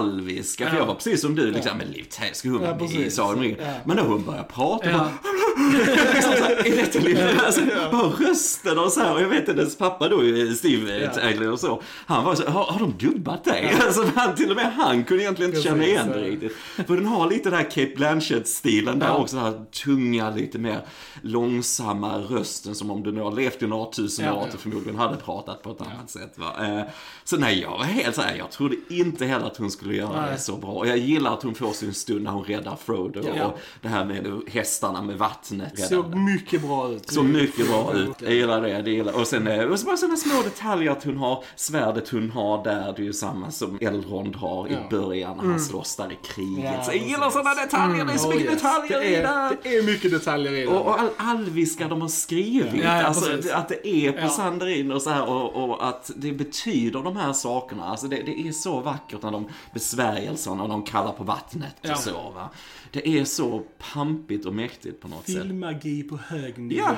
snyggt. pratar alviska. För Ja. jag var precis som du, liksom, men Liv Tyler ska hon Ja, med i precis. Sagan om ringen. Ja. Men när hon börjar prata, Ja. liksom så här, är detta Liv alltså, Bara rösten och så här. Och jag vet hennes pappa då, Steve Ja. Tyler och så, han var så har, har de dubbat dig? Alltså, han, till och med han kunde egentligen inte känna igen det riktigt. För den har lite den här Kate Blanchett-stilen där också, den här tunga, lite mer långsamma rösten som om du nu har levt i några tusen år att du förmodligen hade pratat på ett annat sätt. Va? Eh, Så nej, jag var helt såhär, jag trodde inte heller att hon skulle göra Nej. det så bra. Och jag gillar att hon får sin stund när hon räddar Frodo Ja. och det här med hästarna med vattnet. Såg räddande. mycket bra ut. Så mycket bra ut. Jag gillar det. det gillar. Och sen eh, och så bara sådana små detaljer att hon har svärdet hon har där. Det är ju samma som Elrond har i Ja. början när han slåss där i kriget. Ja, så jag gillar sådana detaljer. Det är så Oh, mycket yes. detaljer det i är, det. det är mycket detaljer i den. Och, och all alviska de har skrivit, Ja, alltså, att det är på Ja. Sandarin och så här och, och att det betyder de här sakerna. Alltså det, det är så vackert när de besvärjelserna, när de kallar på vattnet Ja. och så va. Det är så pampigt och mäktigt på något sätt. Filmmagi på hög nivå. Ja,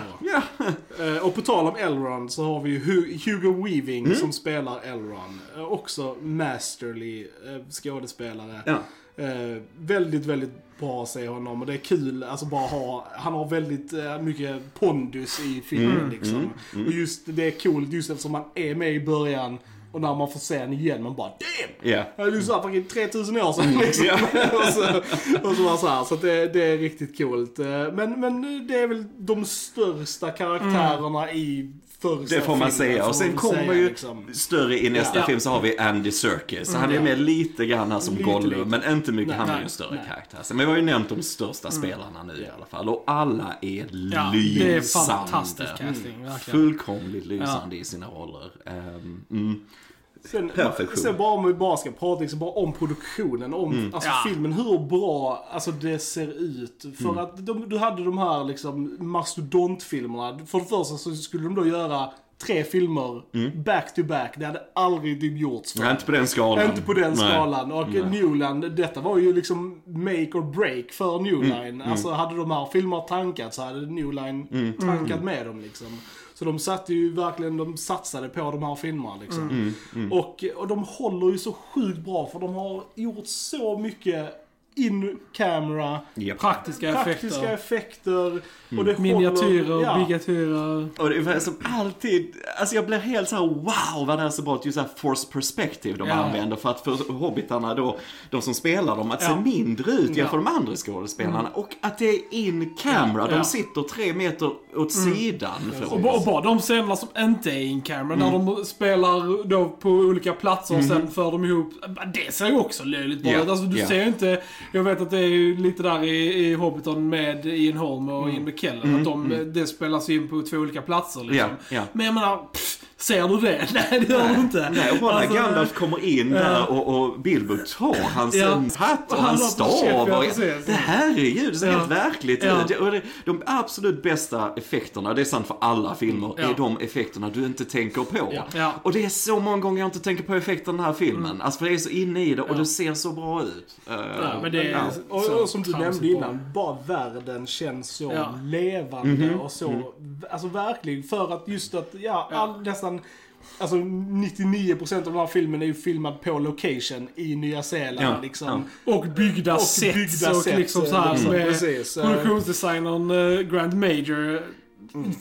ja. Eh, och på tal om Elrond så har vi ju Hu- Hugo Weaving Mm. som spelar Elrond. Eh, också masterly eh, skådespelare. Ja. Eh, väldigt, väldigt bra att se honom och det är kul, alltså bara ha, han har väldigt eh, mycket pondus i filmen Mm, liksom. Och just det är coolt just eftersom han är med i början och när man får se honom igen man bara damn! Ja. Det är ju såhär fucking 3000 år sedan liksom. Ja. och så, och så, var så, här, så det, det är riktigt coolt. Eh, Men, men det är väl de största karaktärerna i första Det får man säga. Och sen kommer säga, ju liksom. större i nästa Ja. film så har vi Andy Serkis. Han är Ja. med lite grann här som Gollum, men inte mycket. Nej, han är ju nej, en större nej. Mm. karaktär. Men vi har ju nämnt de största spelarna nu i alla fall. Och alla är Ja, lysande. det är fantastisk casting, verkligen. Fullkomligt lysande i sina roller. Ehm, mm. Sen, Perfektion. sen bara om vi bara ska prata liksom bara om produktionen, om Mm. alltså Ja. filmen, hur bra alltså, det ser ut. För Mm. att de, du hade de här liksom mastodontfilmerna. För det första så skulle de då göra tre filmer back to back. Det hade aldrig typ gjorts. Nej, inte på den skalan. Inte på den Nej. skalan. Och Nej. Newland, detta var ju liksom make or break för New Mm. Line. Alltså hade de här filmerna tankat så hade New Line tankat med dem liksom. Så de satte ju verkligen, de satsade på de här filmerna liksom. Mm, Och, och de håller ju så sjukt bra för de har gjort så mycket in camera, Japp. Praktiska, praktiska effekter. effekter. Och det Miniatyrer, håller, ja. miniatyrer. Och det är som alltid, alltså jag blir helt så här: wow vad det är så bra, just det här force perspective de Ja. använder för att få hobbitarna då, de som spelar dem, att se Ja. mindre ut jämfört Ja. Mm. med de andra skådespelarna. Och att det är in camera, de Ja. sitter tre meter åt sidan. från Och, ba- och bara de scenerna som inte är in camera, när de spelar då på olika platser och sen för de ihop. Det ser ju också löjligt bra ut. Alltså du ser ju inte, jag vet att det är ju lite där i, i Hobbiton med Ian Holm och Ian McKellen. Att de, det spelas in på två olika platser liksom. Ja, ja. Men jag menar, pff, ser du det? Nej det gör du inte. Nej, och bara Alltså, när Gandalf kommer in där och, och Bilbo tar hans Ja. hatt och Han hans har stav. ja, och, det herregud, det ser Ja. helt verkligt Ja. ut. Och det, de absolut bästa effekterna, det är sant för alla filmer, Ja. är de effekterna du inte tänker på. Ja. Ja. Och det är så många gånger jag inte tänker på effekterna i den här filmen. Alltså för jag är så inne i det och det ser så bra ut. Ja, men det är ja. Och, och som du nämnde innan, bara världen känns så Ja. levande och så, alltså verkligen för att just att, ja, all, nästan Alltså 99% av den här filmen är ju filmad på location i Nya Zeeland Ja, liksom. Och byggda Och sets byggda och sets, liksom så här liksom, med precis, eh. produktionsdesignern eh, Grant Major.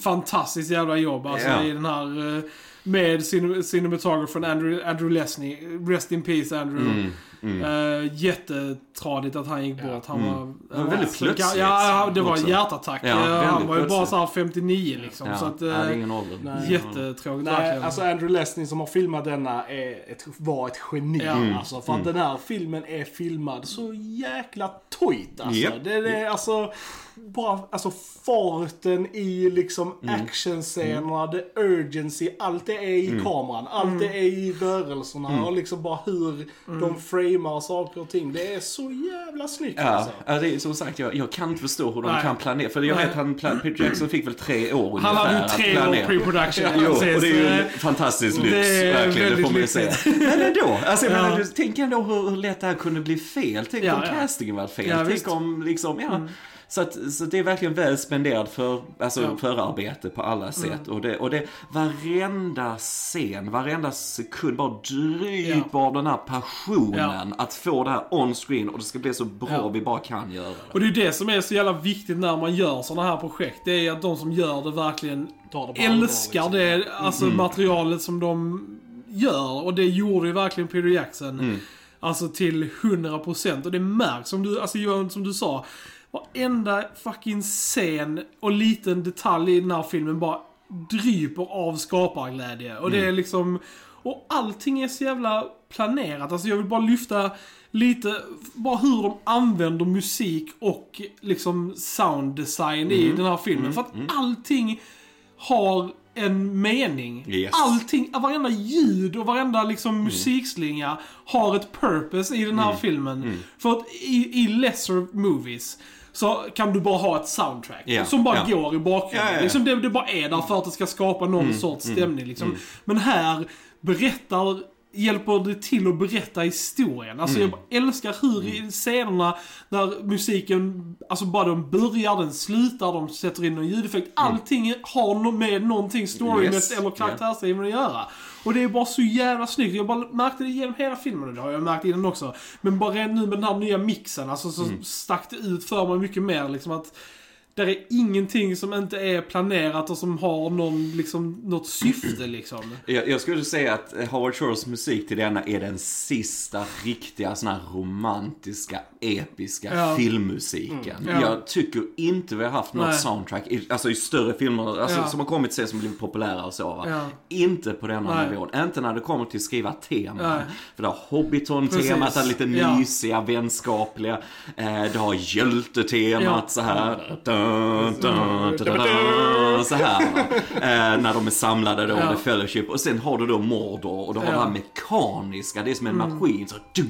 Fantastiskt jävla jobb alltså Ja. i den här eh, med cin- cinematographern Andrew, Andrew Lesney. Rest in peace Andrew. Eh, jättetradigt att han gick bort. Han var... Det var väldigt så- plötsligt Ja, det var en hjärtattack. Ja, Eh, han var ju bara plötsligt. så här 59 liksom. Ja, Så att, ja, eh, ingen ålder. Nej. jättetråkigt Nej, verkligen. alltså Andrew Lesney som har filmat denna är ett, var ett geni. Ja. Mm. Alltså, för att den här filmen är filmad så jäkla tojt alltså. Japp. Det, det är alltså bara alltså farten i liksom Mm. actionscenerna, the urgency, allt det är i Mm. kameran, allt det är i rörelserna och liksom bara hur Mm. de framar saker och ting. Det är så jävla snyggt Ja, alltså. ja, det är som sagt, jag, jag kan inte förstå hur de Nej. kan planera. För jag vet han, plan, Peter Jackson fick väl tre år han hade ju ungefär att tre år planera. pre-production. Jo, och det är ju en fantastisk lyx, verkligen. Det får man ju säga. Men ändå, alltså jag Ja. tänk ändå hur, hur lätt det här kunde bli fel. Tänk Ja, om ja. castingen var fel. Ja, tänk visst. Mm. om liksom, ja. Så, att, så det är verkligen väl spenderad för, alltså, Ja. Mm. förarbete på alla sätt. Och, det, och det, varenda scen, varenda sekund bara dryper av den här passionen att få det här on screen och det ska bli så bra Ja. vi bara kan göra det. Och det är ju det som är så jävla viktigt när man gör sådana här projekt. Det är att de som gör det verkligen Tar det allvar, älskar liksom. det, alltså materialet som de gör. Och det gjorde ju verkligen Peter Jackson. Alltså till 100% och det märks som du, alltså Johan, som du sa. Varenda fucking scen och liten detalj i den här filmen bara dryper av skaparglädje. Och det är liksom... Och allting är så jävla planerat. Alltså jag vill bara lyfta lite, bara hur de använder musik och liksom sounddesign i den här filmen. För att allting har en mening. Yes. Allting, varenda ljud och varenda liksom musikslinga har ett purpose i den här filmen. För att i, i lesser movies så kan du bara ha ett soundtrack Ja, som bara ja. går i bakgrunden. Ja. Liksom det, det bara är där för att det ska skapa någon sorts stämning. Liksom. Men här berättar hjälper det till att berätta historien. Alltså jag bara älskar hur i scenerna när musiken, alltså bara den börjar, den slutar, de sätter in någon ljudeffekt. Allting har med någonting storymässigt Yes, eller karaktärsdrivande att göra. Och det är bara så jävla snyggt. Jag bara märkte det genom hela filmen och det har jag märkt innan också. Men bara nu med den här nya mixen, alltså så stack det ut för mig mycket mer liksom att där är ingenting som inte är planerat och som har någon, liksom, något syfte liksom. Jag, jag skulle säga att Howard Shores musik till denna är den sista riktiga sån här romantiska, episka Ja. filmmusiken. Mm. Ja. Jag tycker inte vi har haft något Nej. soundtrack, i, alltså i större filmer, alltså, Ja. som har kommit sen som blivit populära och så. Inte på denna Nej. nivån. Inte när det kommer till att skriva teman. Nej. För det har Hobbiton-temat, det lite mysiga, vänskapliga. Eh, det har hjältetemat Ja. så här. Dun, så här. Eh, när de är samlade då, Ja. The Fellowship. Och sen har du då Mordor och du har Ja. det här mekaniska, det är som en maskin. Så, dun,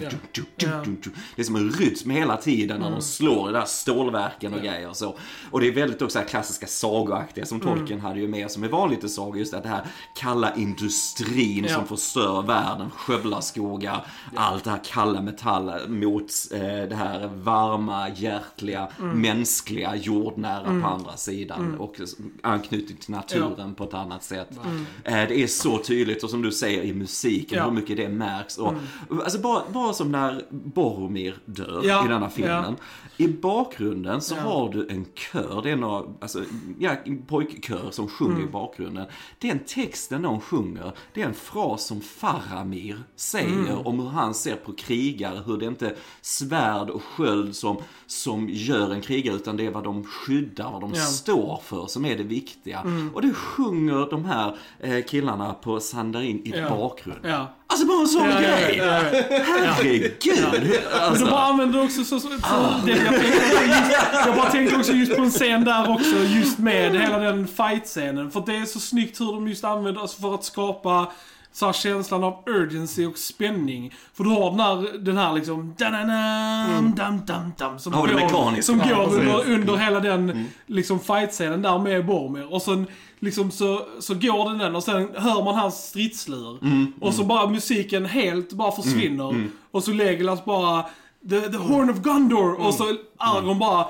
dun. Det är som en rytm hela tiden när de slår i det där stålverken och grejer och så. Och det är väldigt också här klassiska sagoaktiga som Tolkien hade ju med som är vanligt i sagor. Just att det här kalla industrin som förstör världen, skövlar skogar, allt det här kalla metall mot eh, det här varma, hjärtliga, mänskliga, jordnära jordnära på andra sidan och anknytning till naturen på ett annat sätt. Eh, Det är så tydligt och som du säger i musiken, Ja. hur mycket det märks. Och, alltså bara, bara som när Boromir dör Ja, i denna filmen. I bakgrunden så har du en kör, det är några, alltså, ja, en pojkkör som sjunger Mm. i bakgrunden. Den texten de sjunger, det är en fras som Faramir säger Mm. om hur han ser på krigare, hur det inte är svärd och sköld som, som gör en krigare, utan det är vad de skyddar, vad de Ja. står för som är det viktiga. Mm. Och det sjunger de här eh, killarna på Sandarin i Ja. bakgrunden. Ja. Alltså bara en sån Ja, ja, grej! ja, ja. Herregud! Men Alltså, de bara använder också så, så, för det, jag, tänkte, just, jag bara tänkte också just på en scen där också, just med hela den fight-scenen. För det är så snyggt hur de just använder, alltså för att skapa så här känslan av urgency och spänning. För du har den här, den här liksom, da-da-dam, dam, dam, dam, som det går, som Ja, går under, under hela den liksom fight-scenen där med Boromir. Och sen liksom så, så går den den och sen hör man hans stridslur. och så bara musiken helt bara försvinner. Och så Legolas bara The, the Horn of Gondor och så Aragorn bara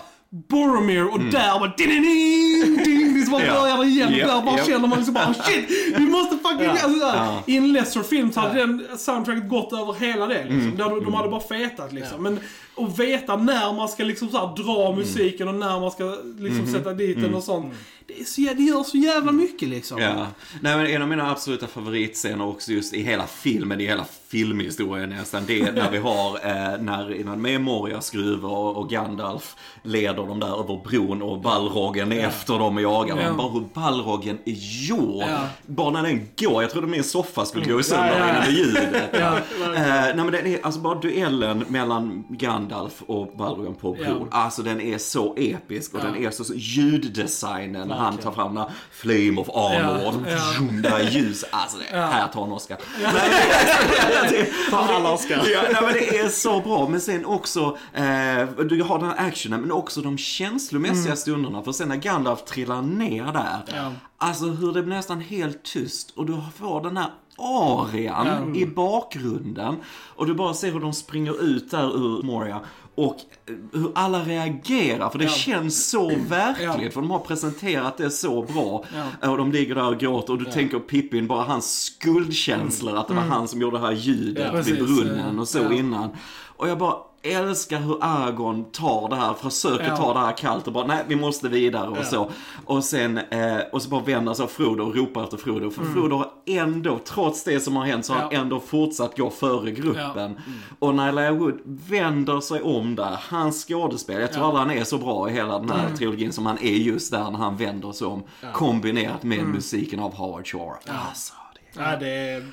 Boromir och där bara ding, ding, så bara Ja. börjar det igen. Ja, där bara ja. känner man liksom bara shit, vi måste fucking... Alltså, där. Ja. I en lesser film så hade den soundtracket gått över hela det liksom. Där de, de hade bara fetat liksom. Men att veta när man ska liksom så här, dra musiken och när man ska liksom sätta dit den och sånt. Det, är så, det gör så jävla mycket liksom. Ja. Nej men en av mina absoluta favoritscener också just i hela filmen, i hela filmhistorien nästan, det är när vi har, eh, när innan med Morias gruvor och, och Gandalf leder dem där över bron och Balrogen är efter dem och jagar Ja. dem. Bara hur Balrogen är gjord. Ja. Bara när den går, jag trodde min soffa skulle gå sönder Ja, ja, ja. innan det ljudet. Ja. Eh, nej men den är, alltså bara duellen mellan Gandalf och Balrogen på bron. Ja. Alltså den är så episk och Ja. den är så, så ljuddesignen när han tar fram den här Flame of Armor. Ja, ja. här ljus. Alltså det, Ja. här tar en Oscar. Det- Tar alla Oscar. Ja, nej, men det är så bra. Men sen också, eh, du har den här actionen, men också de känslomässiga stunderna. För sen när Gandalf trillar ner där, Ja. alltså hur det blir nästan helt tyst och du får den här arian i bakgrunden. Och du bara ser hur de springer ut där ur Moria. Och eh, hur alla reagerar, för det Ja. känns så verkligt. Ja. För de har presenterat det så bra. Ja. Och de ligger där och gråter och du tänker Pippin, bara hans skuldkänslor, att det var han som gjorde det här ljudet Ja, vid precis. brunnen och så innan. Och jag bara älskar hur Argon tar det här, försöker Ja. ta det här kallt och bara nej vi måste vidare och Ja. så. Och sen, eh, och så bara vänder sig Frodo och ropar efter Frodo. För Frodo har ändå, trots det som har hänt, så har han Mm. Ja. ändå fortsatt gå före gruppen. Ja. Mm. Och när Elijah Wood vänder sig om där, hans skådespel, jag tror Ja. aldrig han är så bra i hela den här trilogin som han är just där när han vänder sig om. Kombinerat med Mm. musiken av Howard Shore. Alltså, det är... Ja, det är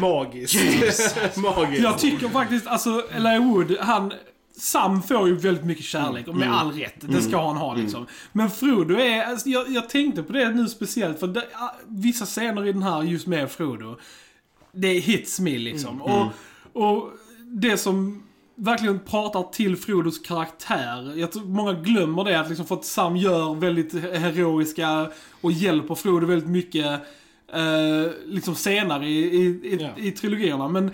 magiskt. magiskt. Jag tycker faktiskt, alltså Elijah Wood, han... Sam får ju väldigt mycket kärlek, och med all rätt. Det ska han ha liksom. Men Frodo är, alltså, jag, jag tänkte på det nu speciellt, för det, ah, vissa scener i den här just med Frodo, det hits me liksom. Och, och det som verkligen pratar till Frodos karaktär. Jag tror många glömmer det, att liksom för att Sam gör väldigt heroiska och hjälper Frodo väldigt mycket eh, liksom senare i, i, i, Ja. i trilogierna. Men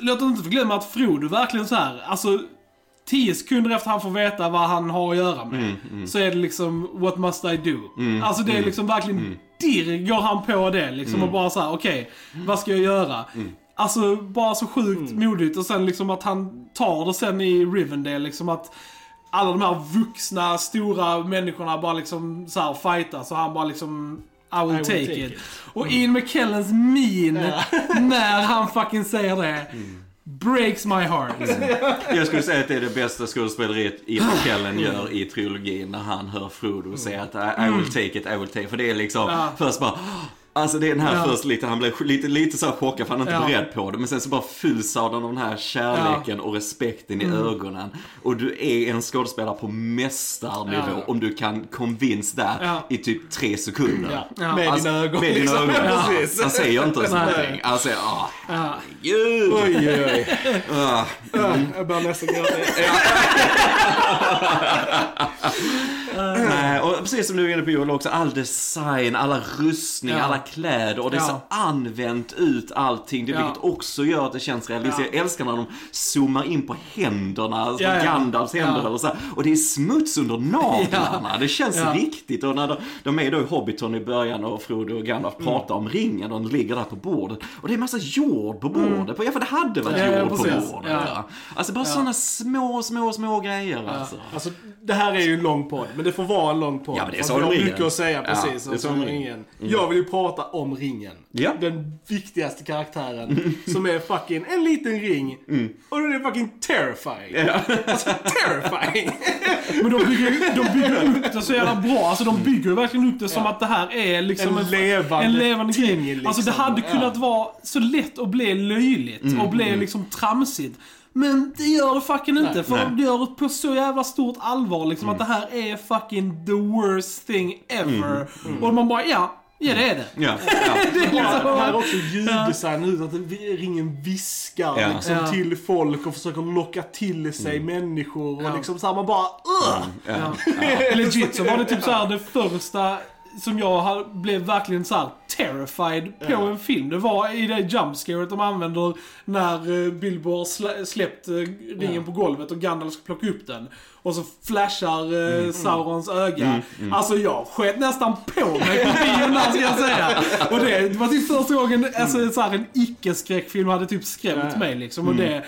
låt oss inte förglömma att Frodo verkligen så här, alltså Tio sekunder efter han får veta vad han har att göra med, så är det liksom What must I do? Alltså det är liksom verkligen dirr går han på det liksom och bara så här: okej, vad ska jag göra? Alltså bara så sjukt modigt och sen liksom att han tar det sen i Rivendale liksom att alla de här vuxna, stora människorna bara liksom så här fightas och han bara liksom I will, will take, take it. it. Och Ian McKellens min när han fucking säger det. Breaks my heart. Jag skulle säga att det är det bästa skådespeleriet Ian McKellen gör i trilogin när han hör Frodo säga att I, I will take it, I will take it. För det är liksom Ja. först bara Alltså det är den här Ja. först lite, han blev lite, lite så här chockad för han är inte Ja. beredd på det. Men sen så bara fylls av den här kärleken och respekten i ögonen. Och du är en skådespelare på mästarnivå Ja. om du kan convince där Ja. i typ tre sekunder. Ja. Ja. Med Alltså, dina ögon. Med dina liksom. ögon. Ja. Ja. Precis. Han säger inte ens någonting. Han säger, ah, Ja. gud. Oj, oj, oj. Ah. Jag börjar nästan gråta. Nej, och precis som du är inne på Joel också, all design, alla rustningar, Ja. alla kläder och det Ja. använt ut allting. Det, Ja. Vilket också gör att det känns realistiskt. Ja. Jag älskar när de zoomar in på händerna, alltså Ja, ja. Gandalfs händer Ja. eller så här. Och det är smuts under naglarna. Det känns Ja. riktigt. Och när de, de är då i Hobbiton i början och Frodo och Gandalf Mm. pratar om ringen och den ligger där på bordet. Och det är massa jord på bordet. Ja, för det hade varit Mm. Ja, ja, jord på bordet. Ja. Ja. Alltså bara sådana små, små, små grejer alltså. Alltså, det här är ju en lång podd, men det får vara en lång podd. Ja, men det är Sagan att om ringen. mycket att säga Ja, precis det är Sagan om ringen. ringen. Jag vill ju prata om ringen. Ja. Den viktigaste karaktären, som är fucking en liten ring. Mm. Och den är fucking terrifying. Alltså, terrifying. Men de bygger, de bygger upp det så jävla bra. Alltså de bygger verkligen upp det som att det här är liksom En levande en levande ting, liksom. Alltså det hade Ja. kunnat vara så lätt att bli löjligt Mm, och bli liksom tramsigt. Men det gör det fucking inte. För nej. de gör det på så jävla stort allvar liksom att det här är fucking the worst thing ever. Och man bara, ja, ja det är det. Ja, ja. det är Ja, liksom, här är också ljuddesign ut, att ringen viskar Ja. liksom, Ja. till folk och försöker locka till sig människor. Och Ja. liksom så här, man bara Ugh! Ja. Legit så var det typ så här det första som jag blev verkligen så här terrified på en film. Det var i det jumpscaret de använder när eh, Bilbo har slä, släppt eh, ringen Ja. på golvet och Gandalf ska plocka upp den. Och så flashar Mm. eh, Saurons öga. Alltså jag sket nästan på mig på bion där ska jag säga. Och det, det var typ första gången alltså, så här, en icke-skräckfilm hade typ skrämt mig liksom. Och det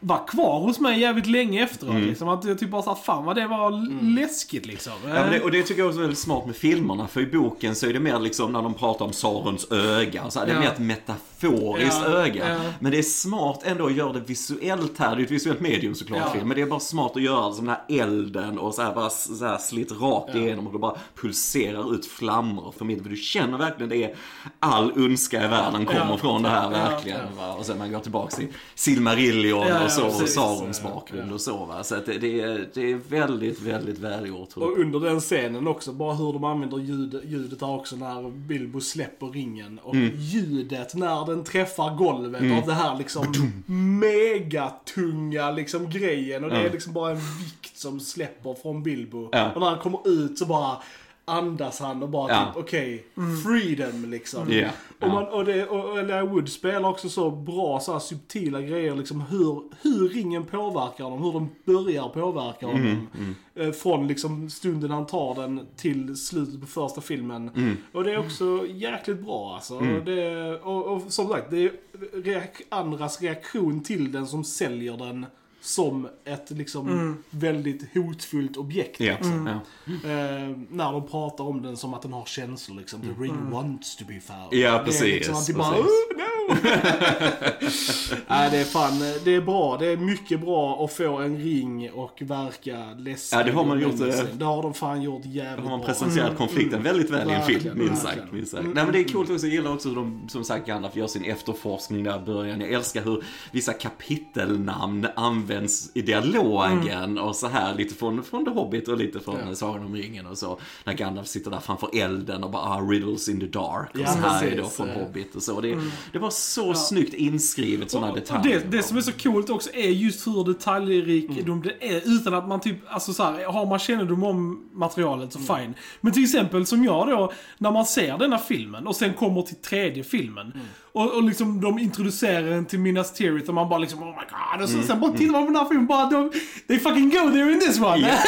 var kvar hos mig jävligt länge efteråt. Mm. Liksom, att jag typ bara såhär, fan vad det var l- läskigt liksom. Ja, det, och det tycker jag också är väldigt smart med filmerna, för i boken så är det mer liksom när de pratar om Sarons öga, så här, det är mer ett metaforiskt Ja, öga. Men det är smart ändå att göra det visuellt här, det är ett visuellt medium såklart film, men det är bara smart att göra det som den här elden och så här bara så här slit rakt igenom och det bara pulserar ut flammor för mitt, för du känner verkligen det är all ondska i världen kommer från det här verkligen. Och sen man går tillbaka till Silmarillion och så, och. Sarons bakgrund och så va. Så att det, det, är, det är väldigt, väldigt välgjort. Och under den scenen också, bara hur de använder ljud, ljudet här också när Bilbo släpper ringen. Och Mm. ljudet när den träffar golvet av det här liksom megatunga liksom grejen. Och det är liksom bara en vikt som släpper från Bilbo. Ja. Och när han kommer ut så bara andas han och bara Ja. typ okej, freedom liksom. Ja, Och, ja. man, och, det, och Elijah Wood spelar också så bra så här subtila grejer liksom hur, hur ringen påverkar honom, hur de börjar påverka honom. Eh, Från liksom stunden han tar den till slutet på första filmen. Och det är också jäkligt bra alltså. Och, det, och, och som sagt, det är reak andras reaktion till den som säljer den som ett liksom väldigt hotfullt objekt. Ja, liksom. ja. Eh, när de pratar om den som att den har känslor liksom. The ring wants to be found. Ja, Det är precis, liksom att de bara, precis. oh, no. Nej, det är fan, det är bra. Det är mycket bra att få en ring och verka läskig. Ja, det har man gjort, eh. Det har de fan gjort jävligt har man bra. presenterat konflikten väldigt väl i en film, minst sagt. Minst sagt. Nej men det är coolt också, jag gillar också hur de, som sagt, Gandalf gör sin efterforskning där i början. Jag älskar hur vissa kapitelnamn används i dialogen och så här lite från, från The Hobbit och lite från Ja. Sagan om ringen och så. När Gandalf sitter där framför elden och bara ah, riddles in the dark. Och Ja, så här är precis, då från ja. Hobbit och så. Det, det var så snyggt inskrivet sådana detaljer. det, det som är så coolt också är just hur detaljrikedom det är utan att man typ, alltså så här, har man kännedom om materialet så fine. Men till exempel som jag då, när man ser denna filmen och sen kommer till tredje filmen. Och, och liksom de introducerar en till Minas Tirith och man bara liksom oh my god. Och så, sen bara tittar man på den här filmen bara de, they fucking go there in this one.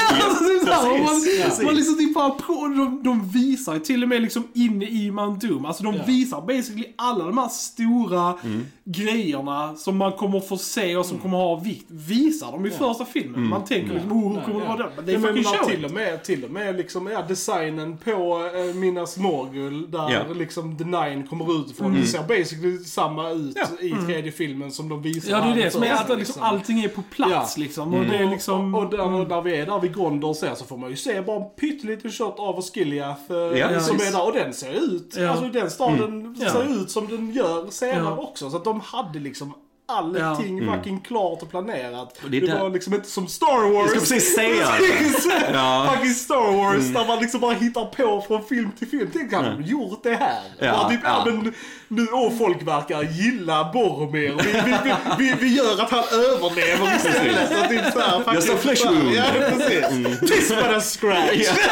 Alltså, så man, liksom typ bara på, de, de visar till och med liksom inne i Mount Doom. Alltså de Ja. visar basically alla de här stora Mm. grejerna som man kommer få se och som kommer ha vikt. Visar de i första filmen. Man tänker liksom, oh, hur kommer det vara där? Men det är fucking show till och med, till och med liksom, ja, designen på eh, Minas Morgul där liksom The Nine kommer ut ifrån. Det ser basically samma ut Ja. i tredje filmen som de visar Ja, det är det som är att liksom, allting är på plats Ja. liksom. Och det är liksom... Och, och där, när vi är där vid Gondor sen så får man ju se bara en pytteliten shot av Osgiliath eh, Ja, som är där. Och den ser ut, Ja. alltså den staden Ja. ser ut som den gör senare Ja. också. Så att de hade liksom allting fucking klart och planerat. det Det, var liksom inte som Star Wars. Jag ska precis säga det. Ja. Fucking Star Wars där man liksom bara hittar på från film till film. Tänk hade de gjort det här. Ja, Bara typ, ja. ja. men nu, åh folk verkar gilla Boromir. Vi, vi, vi, vi, vi gör att han överlever istället. Och typ så här, fucking Just a flesh så wound. Ja, precis. This but a scratch. liksom.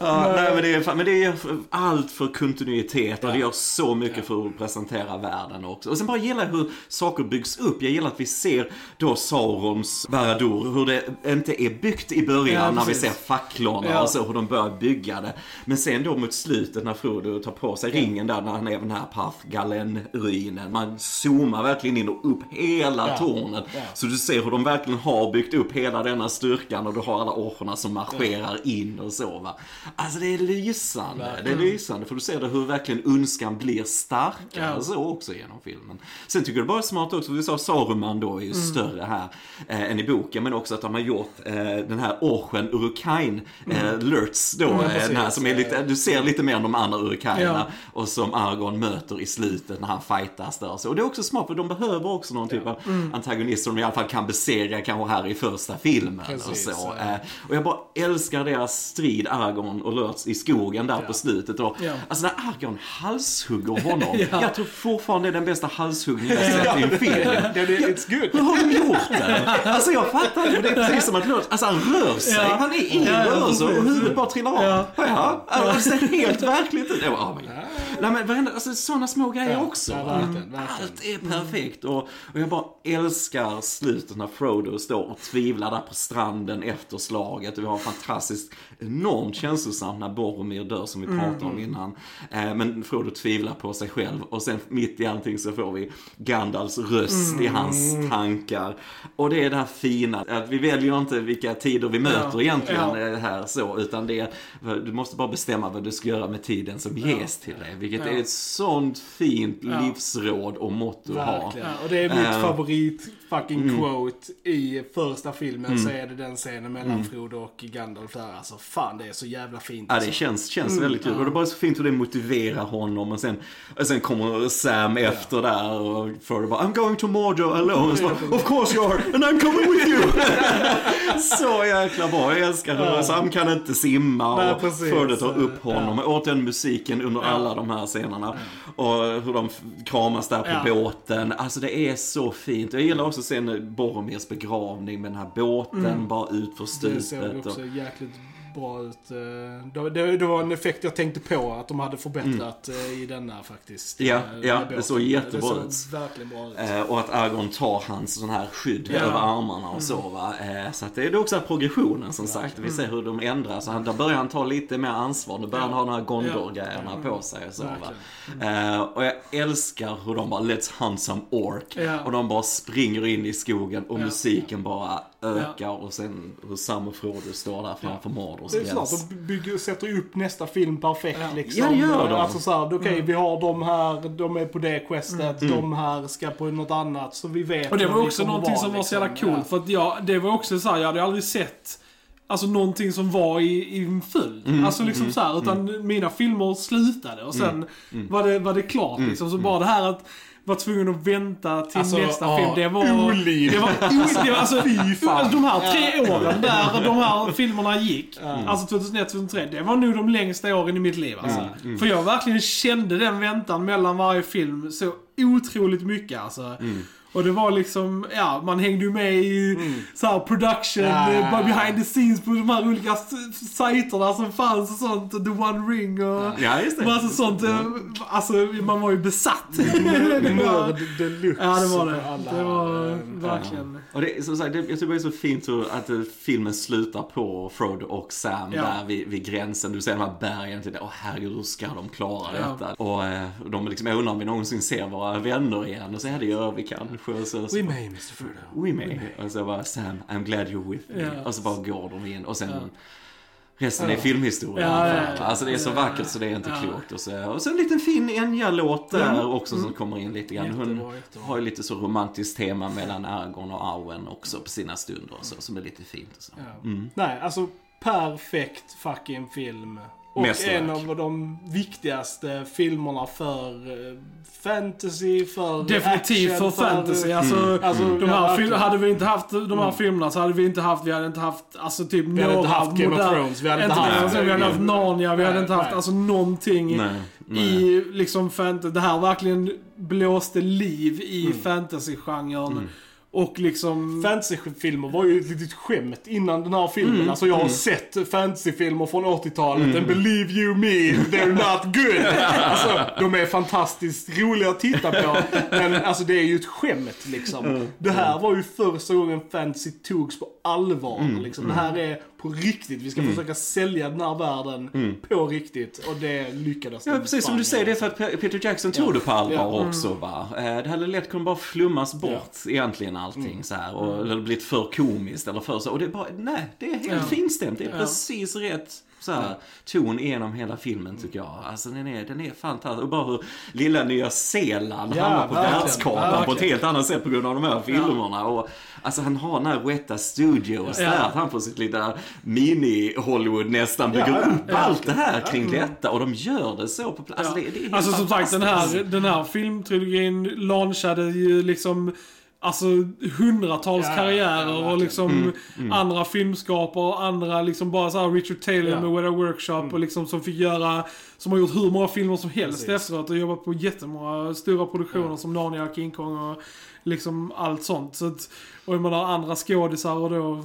Ja, nej, men, det är, men det är allt för kontinuitet och det gör så mycket för att presentera världen också. Och sen bara gillar jag hur saker byggs upp. Jag gillar att vi ser då Saurons Barad-dûr, hur det inte är byggt i början Ja, när vi ser facklorna och så, hur de börjar bygga det. Men sen då mot slutet när Frodo tar på sig ringen där, när han är vid den här Pathgalen-ruinen. Man zoomar verkligen in och upp hela tornet. Så du ser hur de verkligen har byggt upp hela denna styrkan och du har alla orcherna som marscherar in och så va. Alltså det är lysande. Det är lysande för du ser det hur verkligen önskan blir starkare Ja. så också genom filmen. Sen tycker jag det bara är smart också, vi sa Saruman då är ju större här eh, än i boken men också att de har gjort eh, den här orchen Urukain, eh, Lurtz då, eh, den här som är lite, du ser lite mer än de andra Urukainerna och som Argon möter i slutet när han fightas där. och Så, och det är också smart för de behöver också någon typ av antagonist som de i alla fall kan besegra kanske här i första filmen. Precis, och, så. Eh, och jag bara älskar deras strid, Argon och Lurtz i skogen där på slutet. Och, Ja. Alltså när Argon halshugger honom. Ja. Jag tror fortfarande det är den bästa halshuggningen jag sett i en film. Det är, it's good. Hur har de gjort det? Alltså jag fattar inte, det är precis som att Lurtz, alltså han rör sig, Ja. han är i Ja, ja, rörelse och huvudet bara trillar av. Ja. Ja. Ja. Det ser helt verkligt ut. Oh my God. Nej men varenda, alltså sådana små grejer Ja, också. ja, verkligen, verkligen. Allt är perfekt och, och jag bara älskar slutet när Frodo står och tvivlar där på stranden efter slaget. Och vi har fantastiskt enormt känslosamt när Boromir dör som vi pratade om innan. Eh, men Frodo tvivlar på sig själv och sen mitt i allting så får vi Gandalfs röst i hans tankar. Och det är det här fina, att vi väljer inte vilka tider vi möter Ja. egentligen Ja. eh, här så, utan det är, du måste bara bestämma vad du ska göra med tiden som ges till dig. Vilket Ja. är ett sånt fint Ja. livsråd och motto att ha. Och det är mitt Eh, favorit fucking mm. quote i första filmen så är det den scenen mellan Frodo och Gandalf där. Alltså fan det är så jävla fint. Ja, alltså. det känns, känns väldigt kul. Och det är bara så fint hur det motiverar honom. Och sen, och sen kommer Sam efter där och Frodo bara I'm going to Mordor alone. Så bara, of course you are, and I'm coming with you. så jäkla bra. Jag älskar hur Sam kan inte simma Nej, och. Frodo tar upp honom. Och återigen musiken under alla de här scenerna. Och hur de kramas där på Ja. båten. Alltså det är så fint. Jag gillar också sen Boromirs begravning med den här båten bara ut för Det stupet. såg och- också jäkligt bra ut. eh, Det, det, det var en effekt jag tänkte på att de hade förbättrat eh, i denna faktiskt. Ja, eh, ja, det såg jättebra Det ut. såg verkligen bra ut. Eh, och att Argon tar hans sån här skydd Ja. över armarna och så va. Eh, så att det är också progressionen som sagt. Vi ser hur de ändrar. Så han, där börjar han ta lite mer ansvar. Nu börjar han ha de här Gondor-grejerna på sig och så va. Eh, och jag älskar hur de bara Let's hunt some ork. Ja. Och de bara springer in i skogen och Ja. musiken bara ökar. Och sen hur Sam och Frodo står där framför Mordors Det är klart, gräns. de bygger, sätter ju upp nästa film perfekt Ja. liksom. Ja, det gör de. Alltså såhär, okej vi har de här, de är på det questet, de här ska på något annat. Så vi vet Och det var också någonting vara, som var så jävla liksom. coolt. För att jag, det var också så här, jag hade aldrig sett Alltså någonting som var i, i en följd. Alltså liksom så här, utan mina filmer slutade och sen var, det, var det klart liksom. Så bara det här att vara tvungen att vänta till Alltså, nästa ja, film, det var... olidligt. Det var. Det var Alltså, fan. alltså, de här tre åren där de här filmerna gick, alltså 2001, 2003, det var nog de längsta åren i mitt liv alltså. För jag verkligen kände den väntan mellan varje film så otroligt mycket alltså. Och det var liksom, ja, man hängde ju med i så här production, Ja, eh, behind the scenes på de här olika sajterna som fanns och sånt. The One Ring och Ja, massa sånt. Alltså, man var ju besatt. Nörd deluxe. Ja, det var det. alla, Det var verkligen. Och det, är som sagt, det, jag tycker det är så fint att eh, filmen slutar på Frodo och Sam där vid, vid gränsen. Du ser de här bergen. Till det. Åh herregud, hur ska de klara detta? Och eh, de liksom, jag undrar om vi någonsin ser våra vänner igen. Och så, ja det gör vi kanske. Så, We may, Mr. Frodo. We may. Och så bara, Sam, I'm glad you're with me. Ja. Och så bara går de in. Och sen resten är filmhistoria. Ja, ja, ja. Alltså det är så vackert så det är inte klokt. Och så, och så en liten fin Enya-låt där också som kommer in lite grann. Hon Jättebra, jättebra. har ju lite så romantiskt tema mellan Argon och Arwen också på sina stunder så, som är lite fint och så. Ja. Nej, alltså perfekt fucking film. Och en av de viktigaste filmerna för eh, fantasy, för Definitivt för action, fantasy. Alltså, Alltså, de ja, här fil- verkligen. hade vi inte haft de här filmerna så hade vi inte haft, vi hade inte haft, alltså typ Vi hade inte haft Game of moder- Thrones, vi hade inte haft- of Thrones, vi hade haft Narnia, vi hade inte haft nej. alltså någonting Nej, nej. i liksom fantasy. Det här verkligen blåste liv i Mm. fantasy-genren. Och liksom... Fantasyfilmer var ju ett litet skämt innan den här filmen. Alltså jag har sett fantasyfilmer från 80-talet. And believe you me, they're not good. Alltså, de är fantastiskt roliga att titta på. Men alltså det är ju ett skämt liksom. Det här var ju första gången fantasy togs på allvar. Liksom. Det här är på riktigt. Vi ska försöka sälja den här världen på riktigt. Och det lyckades Ja, precis som du säger, det är för att Pe- Peter Jackson tog det på allvar Ja. Mm. också va. Eh, Det hade lätt kunnat bara flummas bort egentligen allting Mm. så här och eller blivit för komiskt eller för så. Och det är bara, nej, det är helt Ja. finstämt. Det är Ja. precis rätt så här, ton genom hela filmen tycker jag. Alltså den är, den är fantastisk. Och bara hur lilla Nya Zeeland Ja, hamnar på världskartan på ett helt annat sätt på grund av de här filmerna. Och, alltså han har den här Weta Studios Ja. där, att han får sitt lilla mini-Hollywood nästan bygger Ja, ja. upp Ja. allt det här kring detta. Och de gör det så på plats. Alltså, Ja. det, det är helt Alltså som sagt, den här, den här filmtrilogin launchade ju liksom Alltså hundratals Ja, karriärer ja, och liksom andra filmskapare och andra liksom bara så här Richard Taylor med Weta Workshop och liksom som fick göra, som har gjort hur många filmer som helst Precis. efteråt och jobbat på jättemånga stora produktioner som Narnia, King Kong och liksom allt sånt. Så att, och jag menar andra skådisar och då.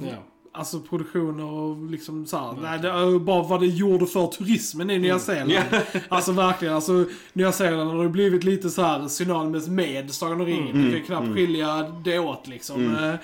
Alltså produktioner och liksom så här, nej, det bara vad det gjorde för turismen i Nya Zeeland. Alltså verkligen, alltså Nya Zeeland har ju blivit lite så här synonymt med Sagan om ringen. Du kan knappt skilja det åt liksom. Eh,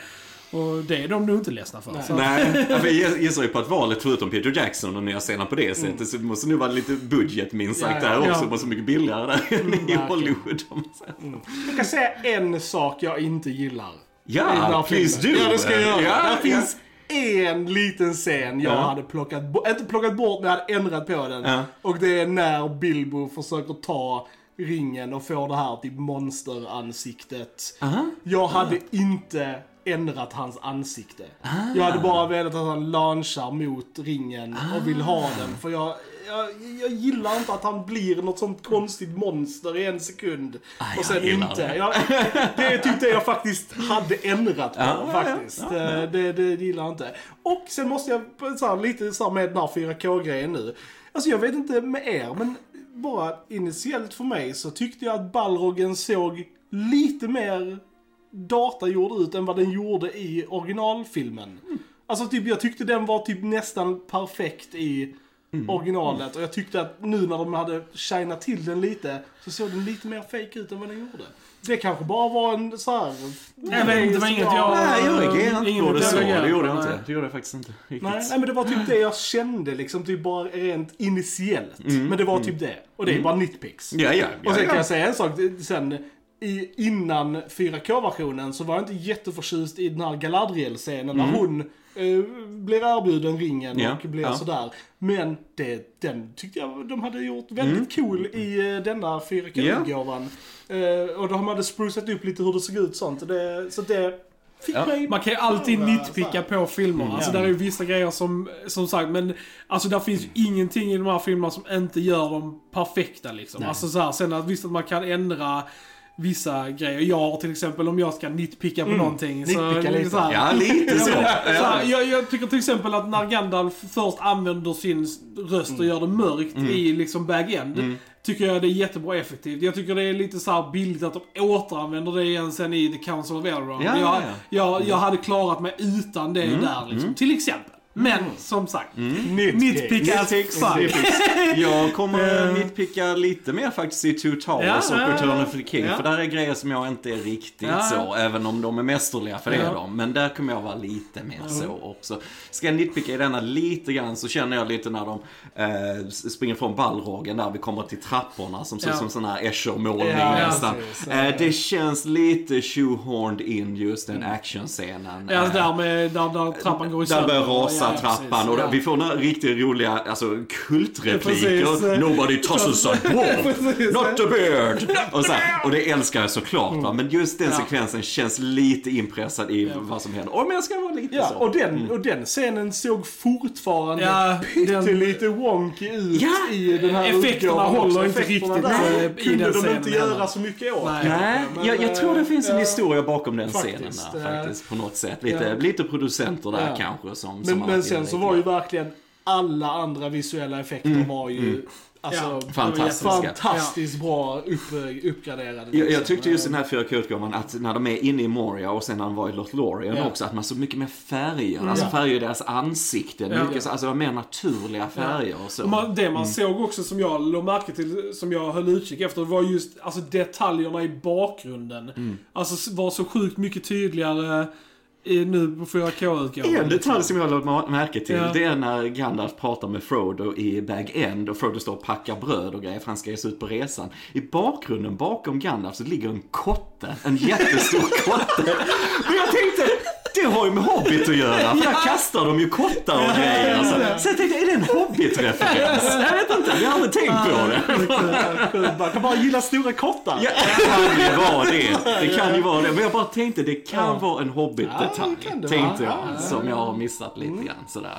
Och det är de nog inte ledsna för. Så. Nej, för jag gissar ju på att valet förutom Peter Jackson och Nya Zeeland på det sättet så det måste nu vara lite budget minst sagt Ja, ja. där också. Ja. Det måste vara mycket billigare där än i. Hollywood. säger. Jag kan säga en sak jag inte gillar. Ja, please do. Ja, det ska jag göra. Ja, Där ja. finns en liten scen jag Ja. hade plockat bort, inte plockat bort men jag hade ändrat på den. Ja. Och det är när Bilbo försöker ta ringen och får det här typ monsteransiktet. Aha. Jag hade inte ändrat hans ansikte. Ah. Jag hade bara velat att han launchar mot ringen och vill ha den. För jag, jag, jag gillar inte att han blir något sånt konstigt monster i en sekund. Ah, och sen inte. det. Jag, det är typ det jag faktiskt hade ändrat på Ja, faktiskt. ja, ja. Eh, Det, det gillar jag inte. Och sen måste jag, så här, lite så här med den här 4K-grejen nu. Alltså jag vet inte med er, men bara initiellt för mig så tyckte jag att Balrogen såg lite mer datagjord ut än vad den gjorde i originalfilmen. Alltså typ, jag tyckte den var typ nästan perfekt i originalet. Och jag tyckte att nu när de hade shinat till den lite så såg den lite mer fake ut än vad den gjorde. Det kanske bara var en så här... Jag vet inte, det var inget jag... Nej, jag reagerade inte på det så. Det gjorde jag inte. nej. Det gjorde jag faktiskt inte. Nej, nej men det var typ det jag kände liksom, typ bara rent initiellt. Men det var typ det. Och det är bara nitpicks. Ja, ja. ja, Och sen ja. kan jag säga en sak, sen i, innan 4K-versionen så var jag inte jätteförtjust i den här Galadriel-scenen när hon eh, blir erbjuden ringen Mm. Ja, och blir ja. sådär. Men det, den tyckte jag de hade gjort väldigt cool i eh, denna 4K-utgåvan. Eh, och de hade sprucat upp lite hur det såg ut sånt. Och Det, så det fick Ja. mig... Man kan ju alltid nitpicka på filmerna. Alltså Ja. där är ju vissa grejer som, som sagt, men alltså där finns ju ingenting i de här filmerna som inte gör dem perfekta liksom. Nej. Alltså så här, sen att visst att man kan ändra vissa grejer. Jag har till exempel om jag ska nitpicka på någonting. Så, Nitpicka lite. så här, Ja, lite så. så här, jag, jag tycker till exempel att när Gandalf först använder sin röst och gör det mörkt i liksom bag-end. Tycker jag det är jättebra effektivt. Jag tycker det är lite så här billigt att de återanvänder det igen sen i The Council of Elrond. Ja, jag, ja, ja. Jag, jag hade klarat mig utan det där liksom. Till exempel. Men som sagt. Nitpick as fuck. Jag kommer nitpicka lite mer faktiskt i Two Towers Ja, och Return of the King. Ja. För där är grejer som jag inte är riktigt Ja. så, även om de är mästerliga, för det är de. Men där kommer jag vara lite mer så också. Ska jag nitpicka i denna lite grann så känner jag lite när de eh, springer från Balrogen där vi kommer till trapporna som ser ut som sån här Escher-målning nästan. Eh, det känns lite shoehorned in just den actionscenen. Ja, Eh, där med, där, där trappan går i där börjar rasa rasar trappan precis, och ja. vi får några riktigt roliga alltså, kultrepliker. Nobody tosses a Precis. not a beard. Och, så här, och det älskar jag såklart va? men just den Ja. sekvensen känns lite inpressad i vad som händer. Om jag ska vara lite Ja, så. och den, och den scenen såg fortfarande Ja, pyttelite wonky ut Ja. i den här Effekterna håller inte Effekterna riktigt, där eh, i kunde den de scenen inte heller. göra så mycket åt. Nej. Nej, Men, jag, jag tror det finns en historia bakom den faktiskt, scenen där, eh, faktiskt på något sätt. Lite, ja. lite producenter där Ja. kanske som, Men, som men sen så var ju verkligen alla andra visuella effekter var ju alltså, Ja. Fantastiska. fantastiskt bra upp, uppgraderade. Jag, jag tyckte just i den här 4K-utgåvan att när de är inne i Moria och sen när de var i Lothlorien Ja. också, att man såg mycket mer färger. Alltså färger i deras ansikten. Ja. Mycket, så- alltså det var mer naturliga färger och så. Och man, det man Mm. såg också som jag lade märke till, som jag höll utkik efter, var just alltså, detaljerna i bakgrunden. Mm. Alltså var så sjukt mycket tydligare nu på 4K-utgåvan. En detalj som jag lade märke till, Ja. det är när Gandalf pratar med Frodo i Bag End och Frodo står och packar bröd och grejer för han ska ge sig ut på resan. I bakgrunden bakom Gandalf så ligger en kotte, en jättestor kotte. Och jag tänkte, det har ju med Hobbit att göra, för där kastar de ju kottar och grejer. Så, så jag tänkte, är det en Hobbit-referens? Jag vet inte, jag har aldrig tänkt på det. Man kan bara gilla stora kottar. Ja, det kan ju vara det. Det kan ju vara det. Men jag bara tänkte, det kan vara en Hobbit-detalj. tänkte jag. Ja, ja, Som jag har missat lite grann sådär.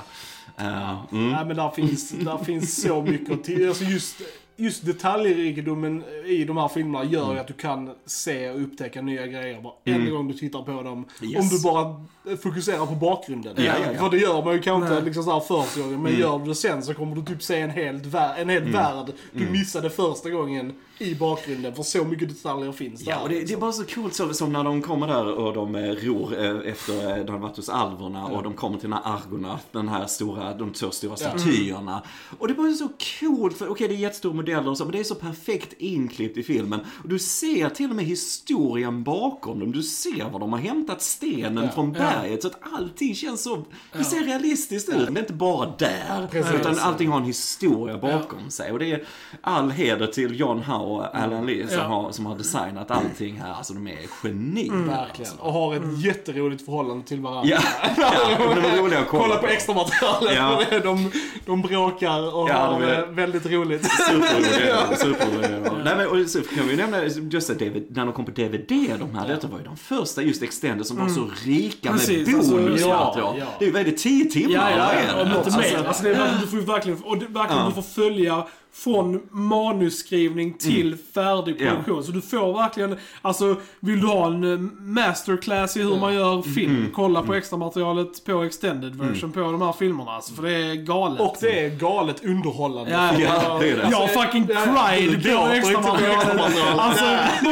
Uh, mm. Nej men där finns, där finns så mycket att till. Alltså just, just detaljrikedomen i de här filmerna gör Mm. att du kan se och upptäcka nya grejer varenda gång du tittar på dem. Yes. Om du bara fokuserar på bakgrunden. Ja, ja, ja. För det gör man ju kanske inte liksom så här första gången. Men gör du det sen så kommer du typ se en, helt vär- en hel värld du missade första gången i bakgrunden. För så mycket detaljer finns där. Ja, och det, det är liksom. bara så coolt så, som när de kommer där och de eh, ror eh, efter eh, de har varit hos alverna och de kommer till den här Argona, den här stora, de två stora statyerna. Och det är bara så coolt, för okej det är jättestora modeller och så, men det är så perfekt inklippt i filmen. Och du ser till och med historien bakom dem, du ser var de har hämtat stenen från berget. Så att allting känns så, det ser realistiskt ut. Det är inte bara där, Precis. utan allting har en historia bakom sig. Och det är all heder till John Howe och Alan Lee som, Ja. har, som har designat allting här. Alltså de är genier. Verkligen. Och har ett jätteroligt förhållande till varandra. Ja, ja de är roliga att kolla, Kolla på extra materialet. Ja. De, de bråkar och Ja, har de är- eh, väldigt roligt. Superroliga, superroliga. Nej men och så kan vi nämna just att när de kom på DVD de här, detta var ju de första just extended som var så rika Precis, med alltså, bonusmaterial. ja, ja. Det är ju, vad är det, 10 timmar? Ja, ja, ja, om inte mer. Alltså, Alltså, det är verkligen, du får ju verkligen, och det, verkligen Ja. du får följa från manusskrivning till färdig Ja. produktion. Så du får verkligen, alltså vill du ha en eh, masterclass i hur man gör film, kolla på extra materialet på extended version på de här filmerna. Alltså, för det är galet. Och det är galet underhållande. Ja, Ja, det är det. Jag fucking cried på extra materialet. extramaterialet. Alltså,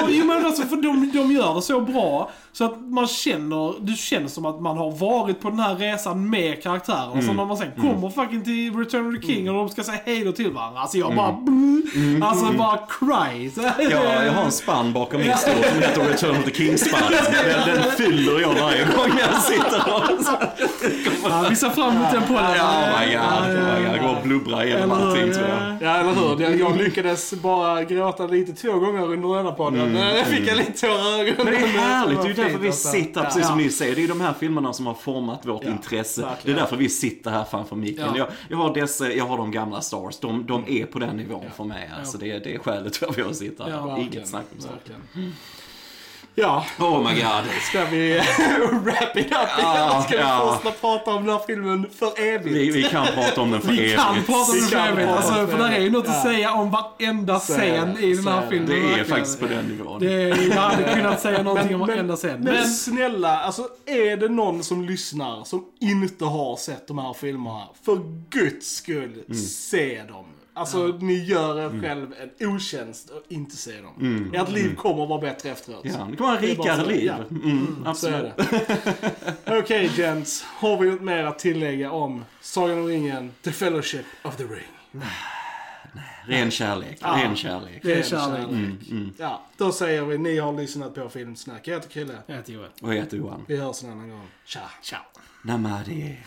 jo, men alltså för de, de gör det så bra. Så att man känner, du känner som att man har varit på den här resan med karaktärerna. Mm. Så när man sen kommer fucking till Return of the King och de ska säga hej då till varandra. Alltså jag bara... Mm. Alltså bara cry. Ja, jag har en spann bakom min stol som heter Return of the King-spann. Den, den fyller jag varje gång jag sitter. Ja, vi ser fram emot den podden. Ja, oh my god. Ja, Oh my god. Jag går och blubbrar igenom allting tror jag. Ja, eller hur? Jag, lyckades bara gråta lite två gånger under denna podden. Jag fick en lite tårar i ögonen. Men det är härligt, det är ju därför vi alltså. sitter, precis som ni säger, det är ju de här filmerna som har format vårt Ja, intresse. Det är därför vi sitter här framför micken. Ja. Jag, jag, har dessa, jag har de gamla Stars, de, de är på den nivån för mig. Alltså det, är- det är skälet till varför jag sitter här. Inget snack om saken. Ja, Oh my god. ska vi wrap it up igen? Ja, Ska vi ja. fortsätta prata om den här filmen för evigt? Vi, vi kan prata om den för Vi evigt. kan prata om Vi kan för evigt. Alltså, för det. är ju något Ja. att säga om varenda scen i den här filmen. Det är verkligen. faktiskt på den nivån. Det, jag hade kunnat säga någonting om varenda scen. Men, Men, snälla, alltså är det någon som lyssnar som inte har sett de här filmerna, för guds skull, Mm. se dem. Alltså ni gör er själv en otjänst att inte se dem. Ert liv kommer vara bättre efteråt. Mm. Ja, det kommer vara rikare liv. ja. Mm, är absolut. Okej gents, har vi något mer att tillägga om Sagan om ringen, The Fellowship of the Ring? Ren kärlek, Ja. ren kärlek. Ren kärlek. Mm, Ja, då säger vi, ni har lyssnat på Filmsnack. Jag heter Krille. jag heter Joel. Och jag heter Johan. Vi hörs en annan gång. Tja! Ciao. Namadi.